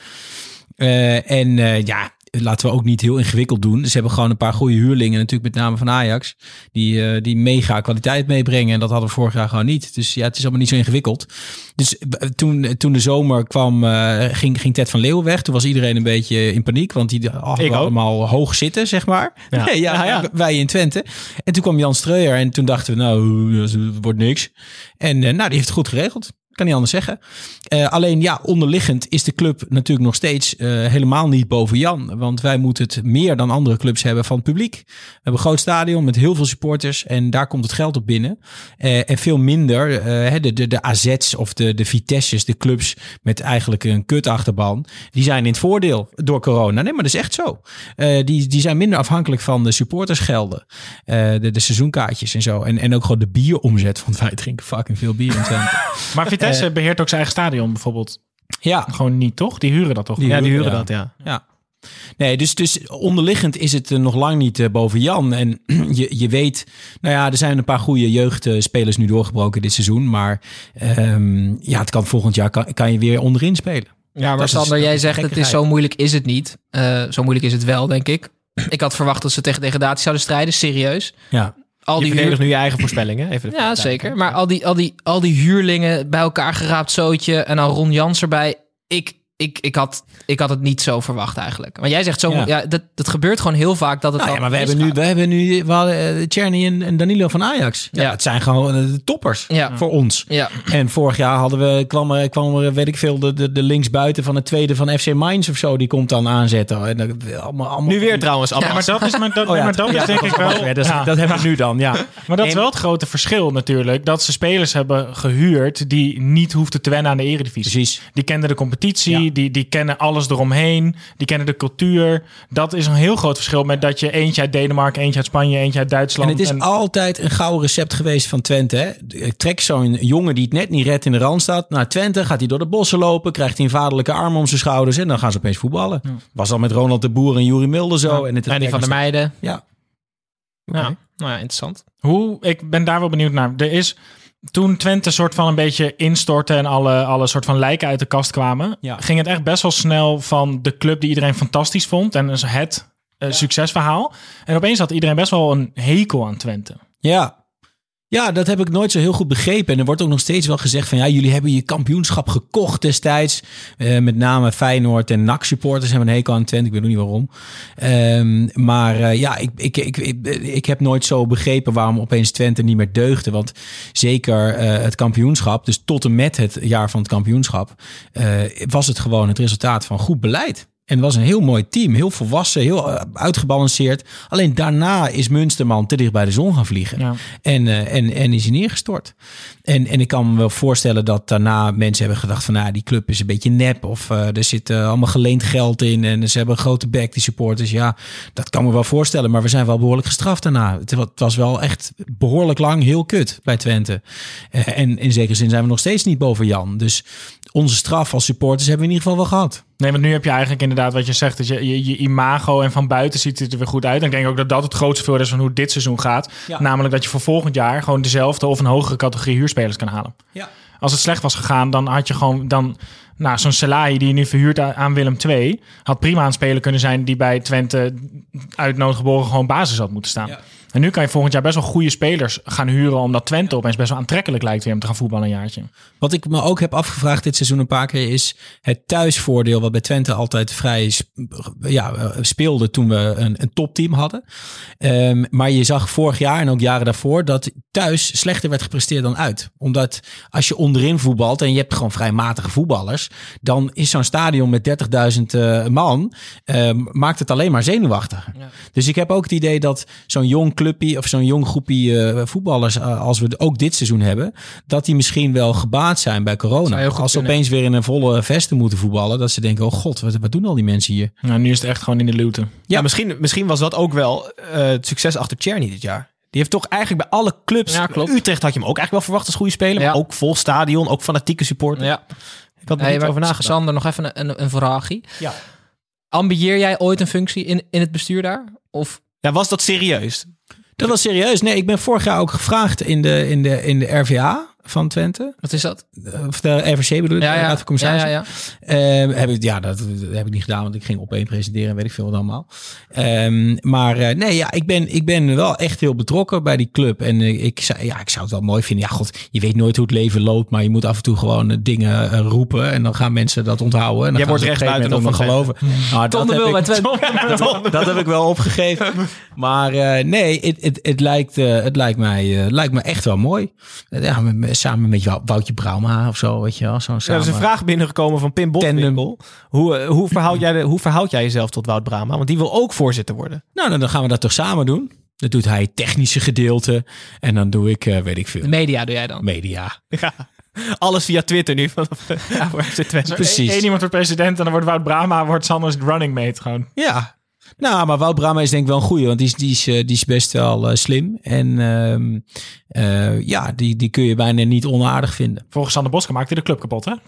En ja, laten we ook niet heel ingewikkeld doen. Ze hebben gewoon een paar goede huurlingen, natuurlijk met name van Ajax, die, eh, die mega kwaliteit meebrengen. En dat hadden we vorig jaar gewoon niet. Dus ja, het is allemaal niet zo ingewikkeld. Dus eh, toen, toen de zomer kwam, eh, ging, ging Ted van Leeuwen weg. Toen was iedereen een beetje in paniek, want die hadden Ik ook. allemaal hoog zitten, zeg maar. Ja. [LAUGHS] Nee, ja, Ja, ja. wij in Twente. En toen kwam Jan Streuer en toen dachten we, nou, het wordt niks. En eh, nou, die heeft het goed geregeld. Kan niet anders zeggen. Eh, alleen ja, onderliggend is de club natuurlijk nog steeds eh, helemaal niet boven Jan. Want wij moeten het meer dan andere clubs hebben van het publiek. We hebben een groot stadion met heel veel supporters. En daar komt het geld op binnen. Eh, en veel minder de, de, de AZ's of de, de Vitesses, de clubs met eigenlijk een kutachterban. Die zijn in het voordeel door corona. Nee, maar dat is echt zo. Die, die zijn minder afhankelijk van de supportersgelden. De, de seizoenkaartjes en zo. En, en ook gewoon de bieromzet. Want wij drinken fucking veel bier in. Maar Vitesse beheert ook zijn eigen stadion bijvoorbeeld. ja, Gewoon niet, toch? Die huren dat toch? Die Ja, die huren ja. dat, ja. Ja. Nee, dus, dus onderliggend is het eh, nog lang niet eh, boven Jan. En [CLEARS THROAT] je, je weet, nou ja, er zijn een paar goede jeugdspelers nu doorgebroken dit seizoen. Maar ehm, ja, het kan volgend jaar kan, kan je weer onderin spelen. Ja, maar Dat Sander, jij zegt het is zo moeilijk is het niet. Eh, zo moeilijk is het wel, denk ik. Ik had verwacht dat ze tegen degradatie zouden strijden, serieus. Ja. Al Je die verdedigt huur... nu je eigen voorspellingen. Even Ja, zeker. Maar al die, al, die, al die huurlingen bij elkaar geraapt zootje en dan Ron Jans erbij. Ik, ik, ik, had, ik had het niet zo verwacht eigenlijk. Maar jij zegt zo, ja. Ja. dat, dat gebeurt gewoon heel vaak dat het Nou al ja, maar we hebben nu, we hebben nu we hadden, eh, Czerny en, en Danilo van Ajax. Ja, Ja. Het zijn gewoon eh, de toppers Ja. voor ons. Ja. En vorig jaar hadden we, kwam er, kwam er weet ik veel, de, de, de linksbuiten van het tweede van FC Mainz of zo. Die komt dan aanzetten. En dat, allemaal, allemaal, Nu weer trouwens. Ja, maar dat is, maar dat, Oh ja, maar dat ja, is denk ik wel... Dat, is- dat hebben we nu dan, ja. Maar dat is wel het grote verschil natuurlijk. Dat ze spelers hebben gehuurd die niet hoefden te wennen aan de eredivisie. Precies. Die kennen de competitie, Die, die kennen alles eromheen. Die kennen de cultuur. Dat is een heel groot verschil met dat je eentje uit Denemarken, eentje uit Spanje, eentje uit Duitsland. En het is altijd een gouden recept geweest van Twente. Hè? Trek zo'n jongen die het net niet redt in de rand staat naar Twente. Gaat hij door de bossen lopen. Krijgt hij een vaderlijke arm om zijn schouders. En dan gaan ze opeens voetballen. Was al met Ronald de Boer en Jurie Mulder zo. En het En die van der Meijden. Ja. Ja, nou ja, interessant. Hoe, ik ben daar wel benieuwd naar. Er is toen Twente soort van een beetje instortte en alle, alle soort van lijken uit de kast kwamen, Ja. ging het echt best wel snel van de club die iedereen fantastisch vond en dus het eh, succesverhaal. En opeens had iedereen best wel een hekel aan Twente. Ja. Ja, dat heb ik nooit zo heel goed begrepen. En er wordt ook nog steeds wel gezegd van... ja, jullie hebben je kampioenschap gekocht destijds. Eh, met name Feyenoord en NAC supporters hebben een hekel aan Twente. Ik weet nog niet waarom. Ehm, maar eh, ja, ik, ik, ik, ik, heb nooit zo begrepen... waarom opeens Twente niet meer deugde. Want zeker eh, het kampioenschap... dus tot en met het jaar van het kampioenschap... was het gewoon het resultaat van goed beleid. En het was een heel mooi team. Heel volwassen, heel eh, uitgebalanceerd. Alleen daarna is Munsterman te dicht bij de zon gaan vliegen. Ja. En, eh, en, en is hij neergestort. En, en ik kan me wel voorstellen dat daarna mensen hebben gedacht van... nou, die club is een beetje nep. Of eh, er zit allemaal geleend geld in. En ze hebben een grote bek, die supporters. Ja, dat kan me wel voorstellen. Maar we zijn wel behoorlijk gestraft daarna. Het, wa- het was wel echt behoorlijk lang heel kut bij Twente. En in zekere zin zijn we nog steeds niet boven Jan. Dus onze straf als supporters hebben we in ieder geval wel gehad. Nee, want nu heb je eigenlijk inderdaad wat je zegt. Dat je, je, je imago en van buiten ziet het er weer goed uit. En ik denk ook dat dat het grootste voordeel is van hoe dit seizoen gaat. Ja. Namelijk dat je voor volgend jaar gewoon dezelfde of een hogere categorie huurspelers kan halen. Ja. Als het slecht was gegaan, dan had je gewoon dan. Nou, zo'n Salahi die je nu verhuurt aan- aan Willem II, had prima een speler kunnen zijn die bij Twente uit noodgeboren gewoon basis had moeten staan. Ja. En nu kan je volgend jaar best wel goede spelers gaan huren, omdat Twente opeens best wel aantrekkelijk lijkt weer om te gaan voetballen een jaartje. Wat ik me ook heb afgevraagd dit seizoen een paar keer is het thuisvoordeel wat bij Twente altijd vrij ja, eh, speelde toen we een, een topteam hadden. Ehm, maar je zag vorig jaar en ook jaren daarvoor dat thuis slechter werd gepresteerd dan uit. Omdat als je onderin voetbalt en je hebt gewoon vrij matige voetballers, dan is zo'n stadion met 30.000 eh, man, ehm, maakt het alleen maar zenuwachtiger. Dus ik heb ook het idee dat zo'n jong clubje of zo'n jong groepje eh, voetballers, eh, als we ook dit seizoen hebben, dat die misschien wel gebaat zijn bij corona. heel goed Als ze kunnen. opeens weer in een volle vesten moeten voetballen, dat ze denken, oh god, wat, wat doen al die mensen hier? Nou, nu is het echt gewoon in de luwte. Ja, misschien, misschien was dat ook wel eh, het succes achter Czerny dit jaar. Die heeft toch eigenlijk bij alle clubs... Ja, klopt. Utrecht had je hem ook eigenlijk wel verwacht als goede speler. Ja. Maar ook vol stadion, ook fanatieke supporter. Ja. Ik had er Hey, niet over nagedacht. Sander, nog even een, een, een vraagje. Ja. Ambieer jij ooit een functie in, in het bestuur daar? Of Ja, was dat serieus? Dat was serieus. Nee, ik ben vorig jaar ook gevraagd in de, in de, in de RVA van Twente. wat is dat? Of de RVC bedoel ik, Ja, ja. Raad ja, ja, Commissarissen. ja. Ehm, heb ik, ja, dat, dat heb ik niet gedaan, want ik ging op één presenteren en weet ik veel wat allemaal. Ehm, maar eh, nee, ja, ik ben, ik ben wel echt heel betrokken bij die club. En eh, ik, zou, ja, ik zou het wel mooi vinden. Ja, god, je weet nooit hoe het leven loopt, maar je moet af en toe gewoon eh, dingen roepen. En dan gaan mensen dat onthouden. En dan Jij wordt nog ook nog geloven. Nou, dat heb ik- Twente. dat, [LAUGHS] dat heb ik wel opgegeven. Maar eh, nee, het, het, het, lijkt, het lijkt, mij, eh, lijkt me echt wel mooi. Ja, met- met- samen met Wou- Woutje Brauma of zo, weet je wel. Zo Ja, er is een vraag binnengekomen van Pim Botwinkel. Hoe, eh, hoe, verhoud jij de, hoe verhoud jij jezelf tot Wout Brama? Want die wil ook voorzitter worden. Nou, dan- dan gaan we dat toch samen doen. Dan doet hij het technische gedeelte. En dan doe ik, eh, weet ik De veel, media doe jij dan? media. Ja. Alles via Twitter nu. [LAUGHS] vanaf. Precies. Eén iemand wordt president en dan wordt Wout Brama wordt Sanders running mate gewoon. Ja. Nou, maar Wout Brama is denk ik wel een goeie. Want die is, die is, eh, die is best wel eh, slim. En ehm, eh, ja, die, die kun je bijna niet onaardig vinden. Volgens Sander Bosker maakt hij de club kapot, hè? [LAUGHS]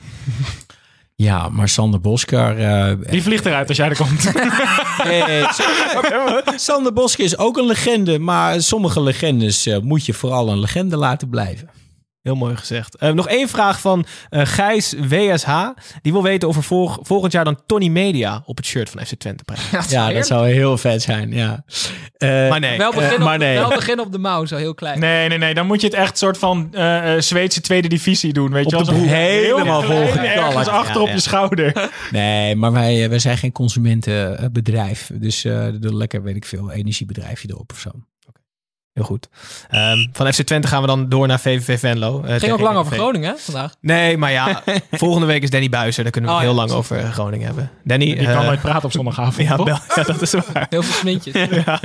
Ja, maar Sander Boskar... eh, Die vliegt eruit als jij er komt. [LAUGHS] Hey, [LAUGHS] Sander Bosker is ook een legende, maar sommige legendes moet je vooral een legende laten blijven. Heel mooi gezegd. Eh, nog één vraag van eh, Gijs WSH. Die wil weten of er volg- volgend jaar dan Tony Media op het shirt van FC Twente prijst. Ja, dat zou heel vet zijn, ja. Eh, Maar nee. Wel beginnen, maar op, nee. wel beginnen op de mouw, zo heel klein. Nee, nee, nee. Dan moet je het echt soort van eh, eh, Zweedse tweede divisie doen. Weet Op je wel? Helemaal volgekalkt. Ergens achter Ja, op ja. je schouder. [LAUGHS] Nee, maar wij, wij zijn geen consumentenbedrijf. Dus doet lekker, weet ik veel, energiebedrijfje erop of zo. Heel goed. Ehm, van FC Twente gaan we dan door naar VVV Venlo. Eh, Ging ook lang over. Groningen hè, vandaag. Nee, maar ja, [LAUGHS] volgende week is Danny Buizer. Daar kunnen we Oh, ja, heel lang over eh, Groningen hebben. Danny, Die eh, kan nooit praten op zondagavond. [LAUGHS] ja, bel- ja, dat is waar. Heel veel smintjes. [LAUGHS] Ja,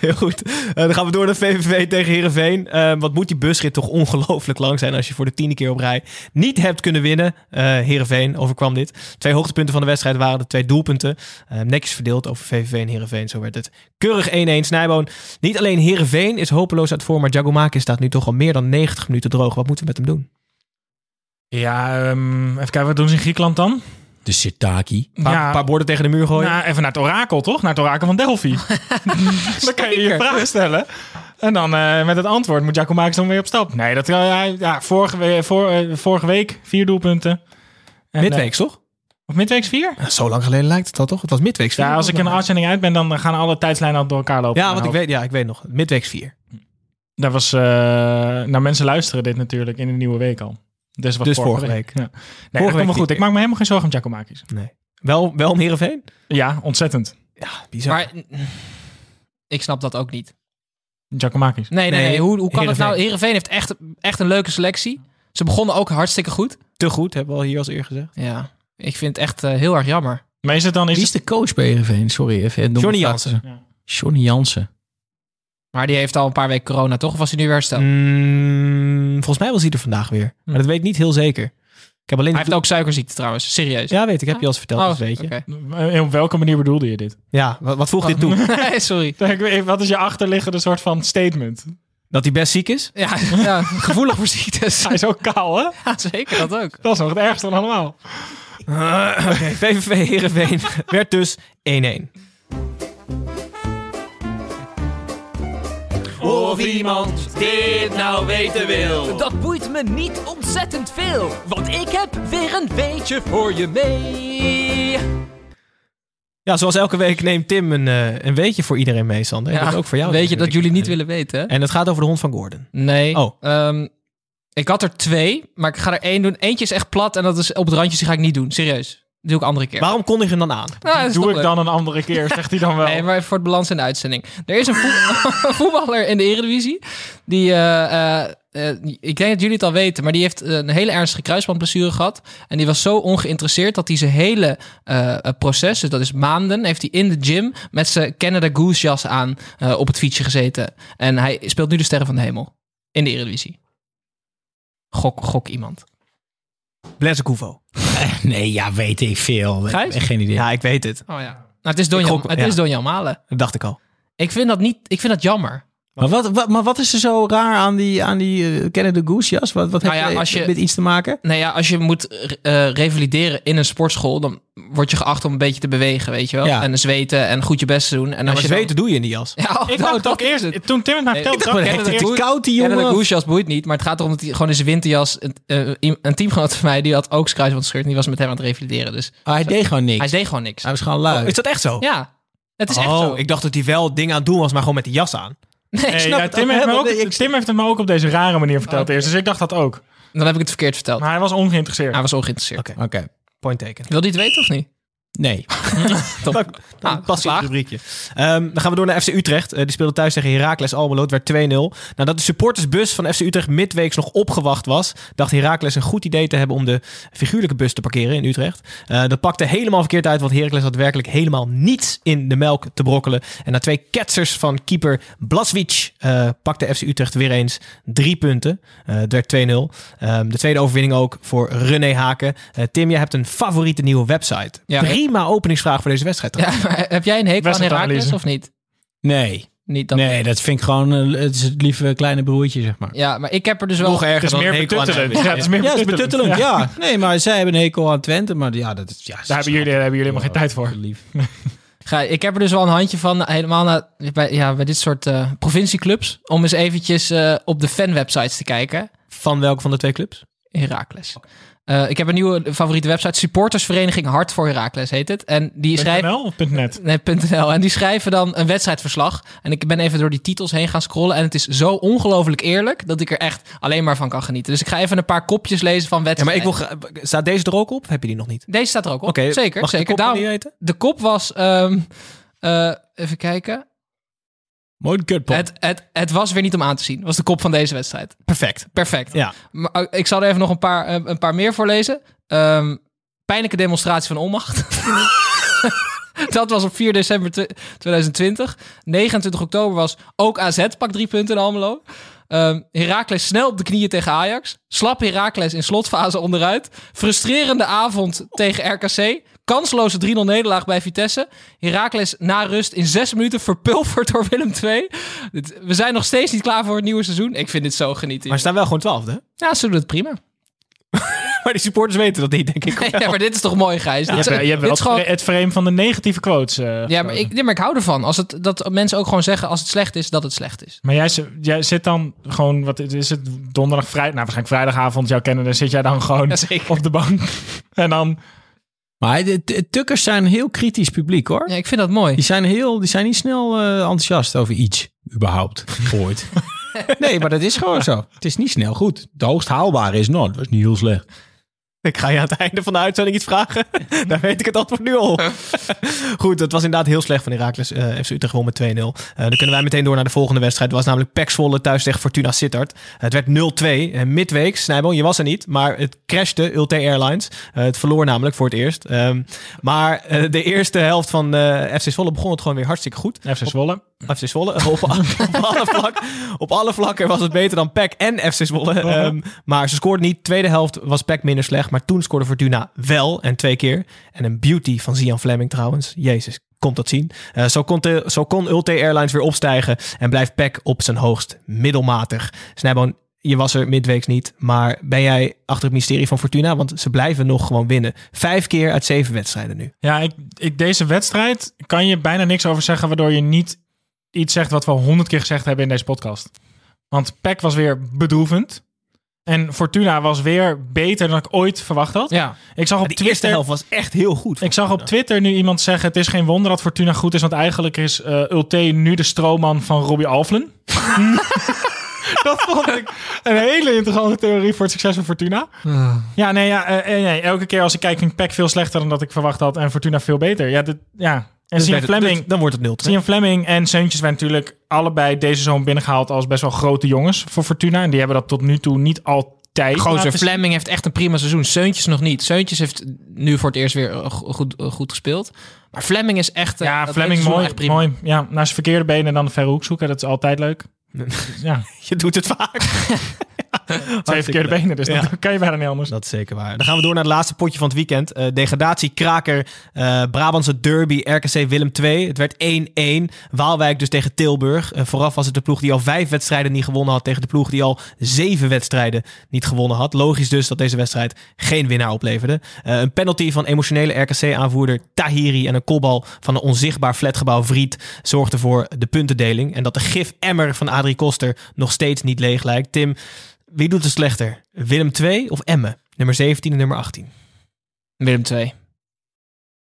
heel goed. Eh, dan gaan we door naar VVV tegen Heerenveen. Eh, wat moet die busrit toch ongelooflijk lang zijn als je voor de tiende keer op rij niet hebt kunnen winnen. Eh Heerenveen overkwam dit. Twee hoogtepunten van de wedstrijd waren de twee doelpunten. Eh, netjes verdeeld over VVV en Heerenveen. Zo werd het keurig 1-1 Snijboon. Niet alleen Heerenveen is hopeloos uit vorm, maar Giacomakis staat nu toch al meer dan 90 minuten droog. Wat moeten we met hem doen? Ja, ehm, even kijken, wat doen ze in Griekenland dan? De Sirtaki. Een paar, ja, paar borden tegen de muur gooien. nou, even naar het orakel, toch? Naar het orakel van Delphi. [LAUGHS] dan kan je je vraag stellen. En dan eh, met het antwoord moet Giacomakis dan weer op stap. Nee, dat, ja, ja, vorige, we- voor, eh, vorige week vier doelpunten. En, Midweeks, toch? Of midweeks vier? Ja, Zo lang geleden lijkt het al, toch? Het was midweeks vier. Ja, als ik in een uitzending uit ben, dan gaan alle tijdslijnen al door elkaar lopen. Ja, want ik weet, ja, ik weet nog. Midweeks 4. hoofd. Daar was, eh, nou mensen luisteren dit natuurlijk in de nieuwe week al. Dus, was Dus vorige week. Ja. Nee, Vorige dat week goed. Ik maak me helemaal geen zorgen om Giacomakis. Nee. Wel, wel om Heerenveen? Ja, ontzettend. Ja, bizar. Maar ik snap dat ook niet. Giacomakis. Nee, nee, Nee, nee. Hoe, hoe kan het nou? Heerenveen heeft echt, echt een leuke selectie. Ze begonnen ook hartstikke goed. Te goed, hebben we al hier als eer gezegd. Ja, ik vind het echt eh, heel erg jammer. Maar is het dan... Is Wie is het, de coach bij Heerenveen? Sorry, even. Johnny. Jansen. Ja. Johnny Jansen. Maar die heeft al een paar weken corona, toch? Of was hij nu weer hersteld? Mm, volgens mij was hij er vandaag weer. Maar dat weet ik niet heel zeker. Ik heb alleen... Hij heeft ook suikerziekte trouwens, serieus. Ja, weet ik. Heb je al eens verteld, Oh, dus weet je. oké. Op welke manier bedoelde je dit? Ja, wat, wat voegt dit toe? [LAUGHS] Nee, sorry. [LAUGHS] Wat is je achterliggende soort van statement? Dat hij best ziek is? Ja, ja [LAUGHS] gevoelig voor ziektes. Hij is ook kaal, hè? Ja, zeker, dat ook. Dat is nog het ergste van allemaal. Uh, [LAUGHS] Oké, VVV Heerenveen [LAUGHS] werd dus 1-1. Of iemand dit nou weten wil. Dat boeit me niet ontzettend veel, want ik heb weer een weetje voor je mee. Ja, zoals elke week neemt Tim een, eh, een weetje voor iedereen mee, Sander. En Ja, dat ook voor jou. Weet je dat jullie niet willen weten? En het gaat over de hond van Gordon. Nee. Oh. Ehm, ik had er twee, maar ik ga er één doen. Eentje is echt plat en dat is op het randje, die ga ik niet doen. Serieus. Dat doe ik een andere keer. Waarom kondig je hem dan aan? Nou, Doe ik leuk. dan een andere keer, zegt hij dan wel. Nee, maar voor het balans in de uitzending. Er is een voet- [LAUGHS] voetballer in de Eredivisie. Die, eh, eh, eh, ik denk dat jullie het al weten, maar die heeft een hele ernstige kruisbandblessure gehad. En die was zo ongeïnteresseerd dat hij zijn hele proces, dus dat is maanden, heeft hij in de gym met zijn Canada Goose jas aan op het fietsje gezeten. En hij speelt nu de Sterren van de Hemel in de Eredivisie. Gok, gok iemand. Blaise Couvo. [LAUGHS] Nee, ja, weet ik veel. Gijs? Echt geen idee. Ja, ik weet het. Oh ja. Nou, het is Donjan, gok- het ja. is Donjan Malen. Dat dacht ik al. Ik vind dat niet, ik vind dat jammer. Maar wat, wat, maar wat is er zo raar aan die, aan die uh, Canada Goose jas? Wat, wat Nou heb ja, je als je- met iets te maken? Nou ja, als je moet eh, revalideren in een sportschool, dan word je geacht om een beetje te bewegen, weet je wel. Ja. En zweten en goed je best te doen. En En als je dan- weet, doe je in die jas. [LAUGHS] Ja, oh, Ik [LAUGHS] nou, dacht dat ook is eerst, het. toen Tim het mij Nee, vertelde, ik dacht het het is koud, die Ja, jongen. de goesjas boeit niet, maar het gaat erom dat hij gewoon in zijn winterjas... Een, eh, een teamgenoot van mij, die had ook kruisbandscheurt en die was met hem aan het revalideren. Dus Ah, hij deed gewoon niks. hij deed gewoon niks. Hij was gewoon lui. Oh, is dat echt zo? Ja, het is echt oh, zo. ik dacht dat hij wel dingen aan het doen was, maar gewoon met die jas aan. Nee, het Tim, ook heeft me wel, ook, want ik- Tim heeft het me ook op deze rare manier verteld eerst. Dus ik dacht dat ook. dan heb ik het verkeerd verteld. Maar hij was ongeïnteresseerd. Hij was ongeïnteresseerd. Oké, Oké. Point taken. Wil hij het weten of niet? Nee. [LAUGHS] Top. Dan Ah, past in het rubriekje. Ehm, dan gaan we door naar FC Utrecht. Eh, die speelde thuis tegen Heracles Almelo. Het werd 2-0. Nadat de supportersbus van FC Utrecht midweeks nog opgewacht was... dacht Heracles een goed idee te hebben om de figuurlijke bus te parkeren in Utrecht. Eh, dat pakte helemaal verkeerd uit, want Heracles had werkelijk helemaal niets in de melk te brokkelen. En na twee ketsers van keeper Blaswich eh, pakte FC Utrecht weer eens drie punten. Het werd 2-0. Ehm, de tweede overwinning ook voor René Haken. Tim, jij hebt een favoriete nieuwe website. Ja, Prima openingsvraag voor deze wedstrijd. Ja, maar heb jij een hekel aan. Herakles of niet? Nee. Niet dat. Nee, dat vind ik gewoon eh, het, is het lieve kleine broertje, zeg maar. Ja, maar ik heb er dus wel... Nog dan meer een hekel aan betuttelend. Ja, het is meer Ja, betuttelend. Ja. Nee, maar zij hebben een hekel aan Twente, maar ja, dat is... Ja, Daar hebben jullie, daar hebben jullie helemaal geen tijd voor. Lief. [LAUGHS] Ga, ik heb er dus wel een handje van, helemaal na, bij, ja, bij dit soort eh, provincieclubs, om eens eventjes eh, op de fanwebsites te kijken. Van welke van de twee clubs? Heracles. Eh, ik heb een nieuwe favoriete website. Supportersvereniging Hart voor Heracles heet het. En die schrijven... .nl of .net? Nee, .nl. En die schrijven dan een wedstrijdverslag. En ik ben even door die titels heen gaan scrollen. En het is zo ongelooflijk eerlijk dat ik er echt alleen maar van kan genieten. Dus ik ga even een paar kopjes lezen van Ja, maar wedstrijden. ik wil Staat deze er ook op? Of heb je die nog niet? Deze staat er ook op. Oké, zeker, mag ik de zeker. kop Daarom- die weten? de kop was... ehm, eh, even kijken. Mooi kutpop. Het, het, het was weer niet om aan te zien. Was de kop van deze wedstrijd. Perfect. Perfect. Ja. Maar, eh, ik zal er even nog een paar, eh, een paar meer voorlezen. Ehm pijnlijke demonstratie van onmacht. [LAUGHS] Dat was op 4 december tw- 2020. 29 oktober was ook AZ pak drie punten in Almelo. Ehm Heracles snel op de knieën tegen Ajax. Slap Heracles in slotfase onderuit. Frustrerende avond tegen RKC. Kansloze 3-0 nederlaag bij Vitesse. Heracles na rust in zes minuten verpulverd door Willem II. We zijn nog steeds niet klaar voor het nieuwe seizoen. Ik vind dit zo genieten. Maar ze staan wel gewoon twaalfde. Ja, ze doen het prima. [LAUGHS] Maar die supporters weten dat niet, denk ik. [LAUGHS] Ja, maar dit is toch mooi, Gijs? Je Dit hebt, je hebt dit wel gewoon... het, frame van de negatieve quotes. eh, Ja, maar ik, nee, maar ik hou ervan. Als het, dat mensen ook gewoon zeggen als het slecht is, dat het slecht is. Maar jij, zi- jij zit dan gewoon, wat is het, donderdag, vrijdag, nou waarschijnlijk vrijdagavond, jouw kennen, dan zit jij dan gewoon op de bank. [LAUGHS] en dan, Maar de, de Tukkers zijn een heel kritisch publiek hoor. Ja, ik vind dat mooi. Die zijn, heel, die zijn niet snel eh, enthousiast over iets, überhaupt, ooit. Nee, maar dat is gewoon zo. Het is niet snel goed. De hoogst haalbare is nou, dat was niet heel slecht. Ik ga je aan het einde van de uitzending iets vragen. [LAUGHS] Daar weet ik het antwoord nu al. Goed, het was inderdaad heel slecht van Heracles. eh FC Utrecht won met 2-0. Eh, dan kunnen wij meteen door naar de volgende wedstrijd. Het was namelijk PEC Zwolle thuis tegen Fortuna Sittard. het werd 0-2. Uh, midweeks, Snijboon, je was er niet. Maar het crashte, Ulte Airlines. Eh, het verloor namelijk voor het eerst. Ehm, maar eh, de eerste helft van eh, FC Zwolle begon het gewoon weer hartstikke goed. FC Zwolle. [LAUGHS] FC Zwolle. Op, [LAUGHS] op, alle vlak, op alle vlakken was het beter dan PEC en FC Zwolle. [LAUGHS] Ehm, maar ze scoorden niet. Tweede helft was PEC minder slecht. Maar toen scoorde Fortuna wel. En twee keer. En een beauty van Zian Fleming trouwens. Jezus, komt dat zien. Eh, zo, kon de, zo kon Ulte Airlines weer opstijgen. En blijft PEC op zijn hoogst middelmatig. Snijboon, je was er midweeks niet. Maar ben jij achter het mysterie van Fortuna? Want ze blijven nog gewoon winnen. Vijf keer uit zeven wedstrijden nu. Ja, ik, ik, deze wedstrijd kan je bijna niks over zeggen, waardoor je niet iets zegt wat we al honderd keer gezegd hebben in deze podcast. Want PEC was weer bedroevend. En Fortuna was weer beter dan ik ooit verwacht had. Ja. Ik zag op de Twitter, eerste helft was echt heel goed. Ik zag op Twitter nu iemand zeggen: Het is geen wonder dat Fortuna goed is, want eigenlijk is eh Ulte nu de stroomman van Robbie Alflen. [LAUGHS] dat vond ik een hele interessante theorie voor het succes van Fortuna. Ja, nee, ja, eh, eh, nee, elke keer als ik kijk, ging PEC veel slechter dan dat ik verwacht had en Fortuna veel beter. Ja, dit, ja. En Dus Sian het- Fleming, dan wordt het 0-2. Sian Fleming en Seuntjes werden natuurlijk allebei deze zomer binnengehaald als best wel grote jongens voor Fortuna. En die hebben dat tot nu toe niet altijd. Gozer. Fleming heeft echt een prima seizoen. Seuntjes nog niet. Seuntjes heeft nu voor het eerst weer eh, go- goed, eh, goed gespeeld. Maar Fleming is echt... eh, Ja, Fleming mooi, echt mooi. Ja, naar zijn verkeerde benen en dan de verre hoek zoeken. Dat is altijd leuk. [LAUGHS] Ja, Je doet het vaak. [LAUGHS] twee verkeerde benen, dus dat kan je bijna niet anders. Dat is zeker waar. Dan gaan we door naar het laatste potje van het weekend. Eh degradatie, kraker, eh Brabantse derby, RKC Willem 2. Het werd 1-1. Waalwijk dus tegen Tilburg. Eh, vooraf was het de ploeg die al vijf wedstrijden niet gewonnen had... tegen de ploeg die al zeven wedstrijden niet gewonnen had. Logisch dus dat deze wedstrijd geen winnaar opleverde. Een penalty van emotionele RKC-aanvoerder Tahiri... en een kopbal van een onzichtbaar flatgebouw Vriet... zorgden voor de puntendeling. En dat de gif-emmer van Adrie Koster nog steeds niet leeg lijkt. Tim, wie doet het slechter? Willem 2 of Emmen? Nummer 17 en nummer 18. Willem 2.